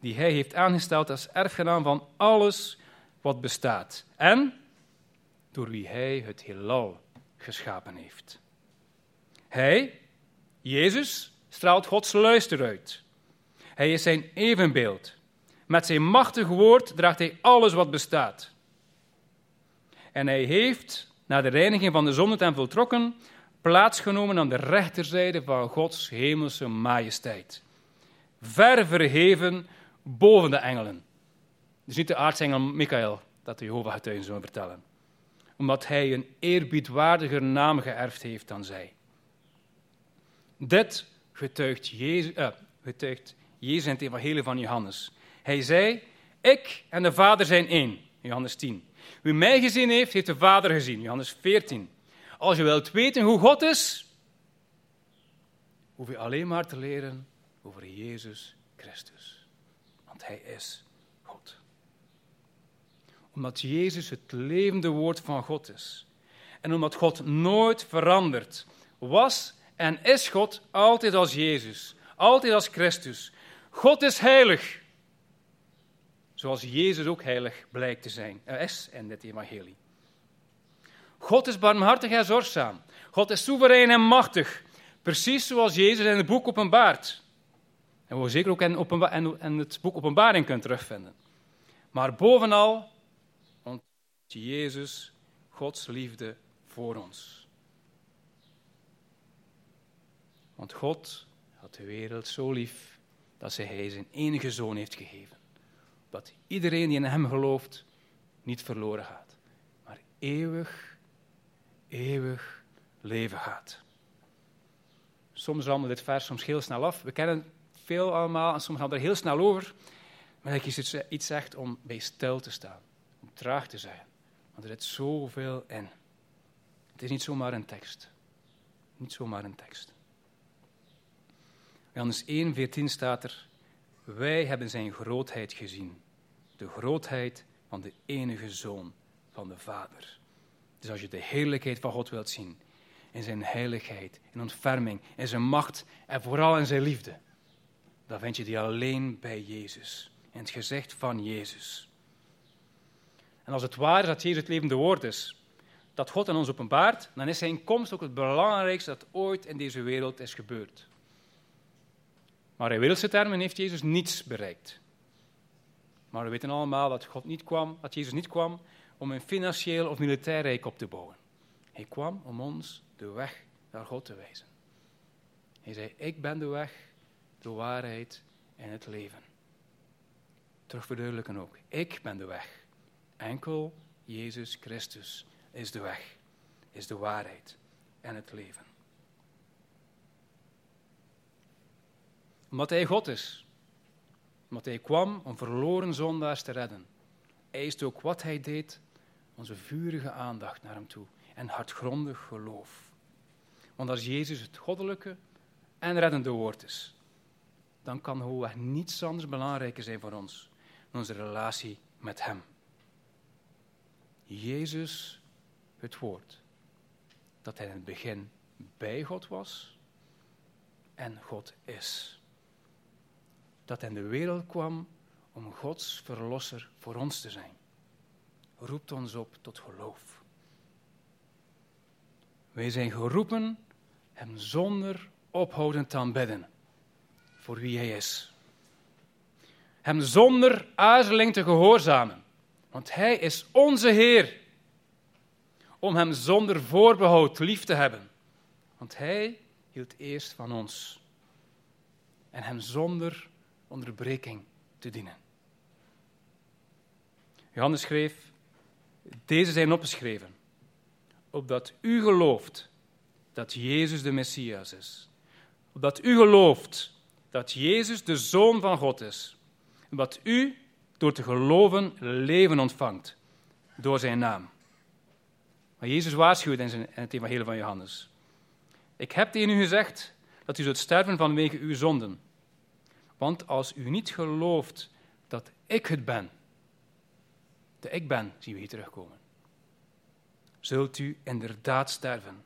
die Hij heeft aangesteld als erfgenaam van alles wat bestaat en door wie Hij het heelal geschapen heeft. Hij, Jezus, straalt Gods luister uit. Hij is zijn evenbeeld. Met zijn machtig woord draagt hij alles wat bestaat. En hij heeft, na de reiniging van de zonde ten voltrokken, plaatsgenomen aan de rechterzijde van Gods hemelse majesteit. Ver verheven boven de engelen. Dus niet de aartsengel Michael, dat de Jehovah-getuigen zullen vertellen. Omdat hij een eerbiedwaardiger naam geërfd heeft dan zij. Dit getuigt Jezus, uh, getuigt Jezus in het evangelie van Johannes. Hij zei, ik en de Vader zijn één. Johannes 10. Wie mij gezien heeft, heeft de Vader gezien. Johannes 14. Als je wilt weten hoe God is, hoef je alleen maar te leren over Jezus Christus. Want Hij is God. Omdat Jezus het levende woord van God is. En omdat God nooit verandert, was en is God altijd als Jezus, altijd als Christus. God is heilig. Zoals Jezus ook heilig blijkt te zijn, is in dit evangelie. God is barmhartig en zorgzaam. God is soeverein en machtig. Precies zoals Jezus in het boek openbaart. En we zeker ook in, openba in het boek Openbaring kunt terugvinden. Maar bovenal ontdekt Jezus Gods liefde voor ons. Want God had de wereld zo lief dat hij zijn enige zoon heeft gegeven. Dat iedereen die in hem gelooft niet verloren gaat, maar eeuwig, eeuwig leven gaat. Soms rammen dit vers soms heel snel af. We kennen veel allemaal en soms gaan we er heel snel over. Maar ik is iets zegt om bij stil te staan, om traag te zijn. Want er zit zoveel in. Het is niet zomaar een tekst. Niet zomaar een tekst. Johannes 1, 14 staat er, wij hebben zijn grootheid gezien. De grootheid van de enige Zoon van de Vader. Dus als je de heerlijkheid van God wilt zien, in zijn heiligheid, in ontferming, in zijn macht en vooral in zijn liefde, dan vind je die alleen bij Jezus, in het gezicht van Jezus. En als het waar is dat Jezus het levende woord is, dat God aan ons openbaart, dan is zijn komst ook het belangrijkste dat ooit in deze wereld is gebeurd. Maar in wereldse termen heeft Jezus niets bereikt. Maar we weten allemaal dat, God niet kwam, dat Jezus niet kwam om een financieel of militair rijk op te bouwen. Hij kwam om ons de weg naar God te wijzen. Hij zei, ik ben de weg, de waarheid en het leven. Terug verduidelijken ook, ik ben de weg. Enkel Jezus Christus is de weg, is de waarheid en het leven. Omdat hij God is. Omdat hij kwam om verloren zondaars te redden. Eist ook wat hij deed onze vurige aandacht naar hem toe en hartgrondig geloof. Want als Jezus het goddelijke en reddende woord is, dan kan gewoon niets anders belangrijker zijn voor ons dan onze relatie met Hem. Jezus, het woord, dat Hij in het begin bij God was en God is dat hij in de wereld kwam om Gods verlosser voor ons te zijn. Roept ons op tot geloof. Wij zijn geroepen hem zonder ophouden te aanbidden voor wie hij is. Hem zonder aarzeling te gehoorzamen, want hij is onze Heer. Om hem zonder voorbehoud lief te hebben, want hij hield eerst van ons. En hem zonder onderbreking te dienen. Johannes schreef, deze zijn opgeschreven, opdat u gelooft dat Jezus de Messias is. Opdat u gelooft dat Jezus de Zoon van God is. Opdat u door te geloven leven ontvangt door zijn naam. Maar Jezus waarschuwt in, zijn, in het evangelie van Johannes. Ik heb tegen u gezegd dat u zult sterven vanwege uw zonden. Want als u niet gelooft dat ik het ben, de ik ben, zien we hier terugkomen, zult u inderdaad sterven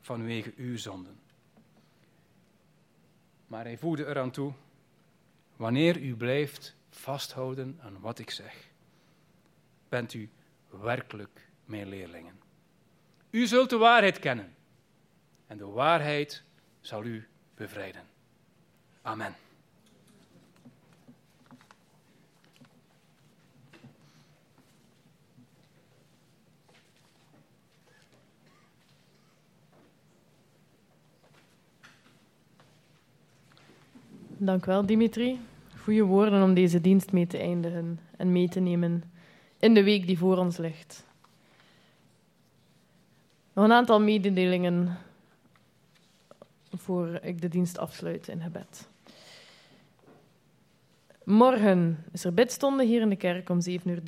vanwege uw zonden. Maar hij voegde eraan toe, wanneer u blijft vasthouden aan wat ik zeg, bent u werkelijk mijn leerlingen. U zult de waarheid kennen en de waarheid zal u bevrijden. Amen. Dank wel, Dimitri. Goede woorden om deze dienst mee te eindigen en mee te nemen in de week die voor ons ligt. Nog een aantal mededelingen voor ik de dienst afsluit in gebed. Morgen is er bidstonde hier in de kerk om 7.30 uur.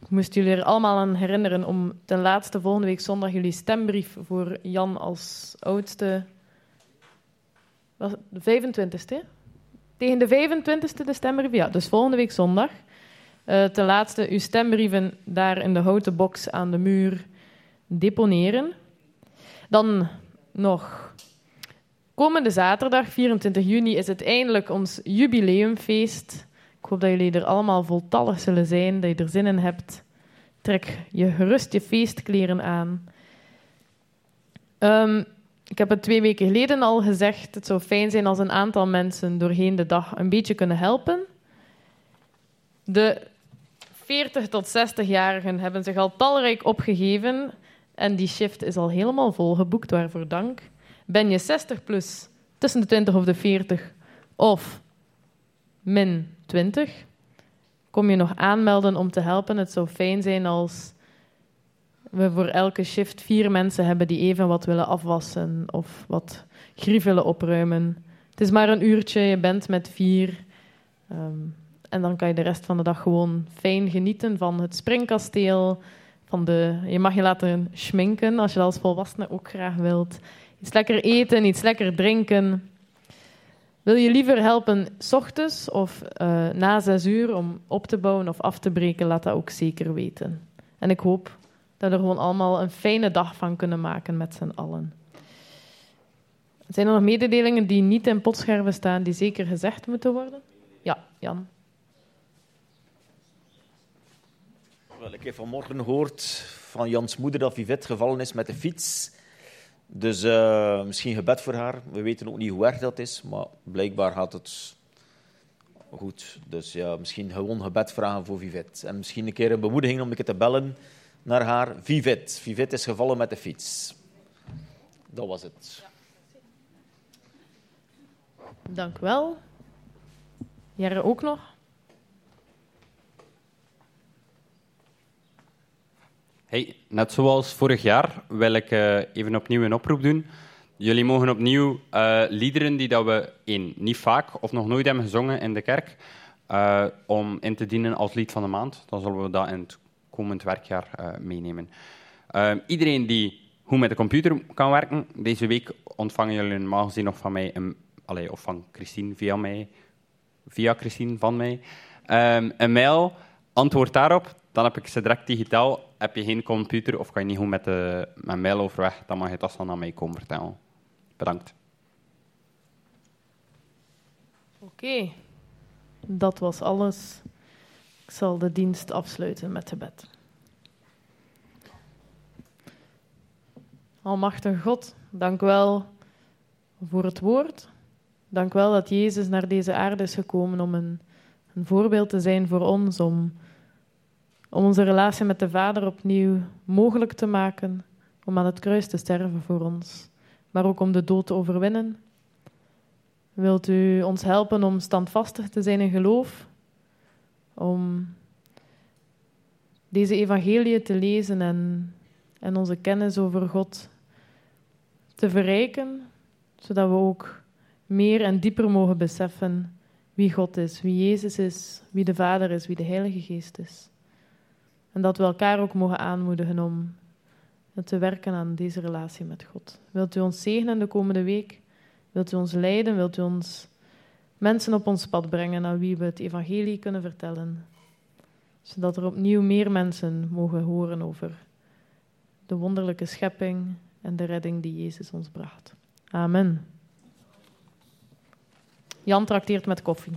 Ik moest jullie er allemaal aan herinneren om ten laatste volgende week zondag jullie stembrief voor Jan als oudste was de 25ste? Tegen de 25ste de stembrief? Ja, dus volgende week zondag. Uh, ten laatste uw stembrieven daar in de houten box aan de muur deponeren. Dan nog komende zaterdag, 24 juni, is het eindelijk ons jubileumfeest. Ik hoop dat jullie er allemaal voltallig zullen zijn, dat je er zin in hebt. Trek je gerust je feestkleren aan. Um, ik heb het twee weken geleden al gezegd. Het zou fijn zijn als een aantal mensen doorheen de dag een beetje kunnen helpen. De 40 tot 60-jarigen hebben zich al talrijk opgegeven. En die shift is al helemaal vol geboekt, waarvoor dank. Ben je 60 plus, tussen de 20 of de 40 of min 20, kom je nog aanmelden om te helpen. Het zou fijn zijn als we voor elke shift vier mensen hebben die even wat willen afwassen of wat grief willen opruimen. Het is maar een uurtje, je bent met vier. Um, en dan kan je de rest van de dag gewoon fijn genieten van het springkasteel. Van de, je mag je laten schminken als je dat als volwassene ook graag wilt. Iets lekker eten, iets lekker drinken. Wil je liever helpen s ochtends of uh, na zes uur om op te bouwen of af te breken? Laat dat ook zeker weten. En ik hoop dat we er gewoon allemaal een fijne dag van kunnen maken met z'n allen. Zijn er nog mededelingen die niet in potscherven staan, die zeker gezegd moeten worden? Ja, Jan. Wel, ik heb vanmorgen gehoord van Jans moeder dat Vivette gevallen is met de fiets. Dus uh, misschien gebed voor haar. We weten ook niet hoe erg dat is, maar blijkbaar gaat het goed. Dus ja, misschien gewoon gebed vragen voor Vivette. En misschien een keer een bemoediging om een te bellen naar haar Vivette. Vivette is gevallen met de fiets. Dat was het. Dank u wel. Jere ook nog? Hey, net zoals vorig jaar wil ik uh, even opnieuw een oproep doen. Jullie mogen opnieuw uh, liederen die dat we één, niet vaak of nog nooit hebben gezongen in de kerk, uh, om in te dienen als lied van de maand. Dan zullen we dat in het komend werkjaar uh, meenemen. Uh, iedereen die goed met de computer kan werken, deze week ontvangen jullie normaal gezien nog van mij, een, allez, of van Christine via mij, via Christine van mij, um, een mail. Antwoord daarop, dan heb ik ze direct digitaal. Heb je geen computer of kan je niet goed met, de, met mail overweg, dan mag je dat dan aan mij komen vertellen. Bedankt. Oké, dat was alles. Ik zal de dienst afsluiten met gebed. Almachtige God, dank wel voor het woord. Dank wel dat Jezus naar deze aarde is gekomen om een, een voorbeeld te zijn voor ons, om, om onze relatie met de Vader opnieuw mogelijk te maken, om aan het kruis te sterven voor ons, maar ook om de dood te overwinnen. Wilt u ons helpen om standvastig te zijn in geloof, om deze evangelie te lezen en, en onze kennis over God te verrijken, zodat we ook meer en dieper mogen beseffen wie God is, wie Jezus is, wie de Vader is, wie de Heilige Geest is. En dat we elkaar ook mogen aanmoedigen om te werken aan deze relatie met God. Wilt u ons zegenen de komende week? Wilt u ons leiden? Wilt u ons mensen op ons pad brengen aan wie we het evangelie kunnen vertellen? Zodat er opnieuw meer mensen mogen horen over de wonderlijke schepping en de redding die Jezus ons bracht. Amen. Jan trakteert met koffie.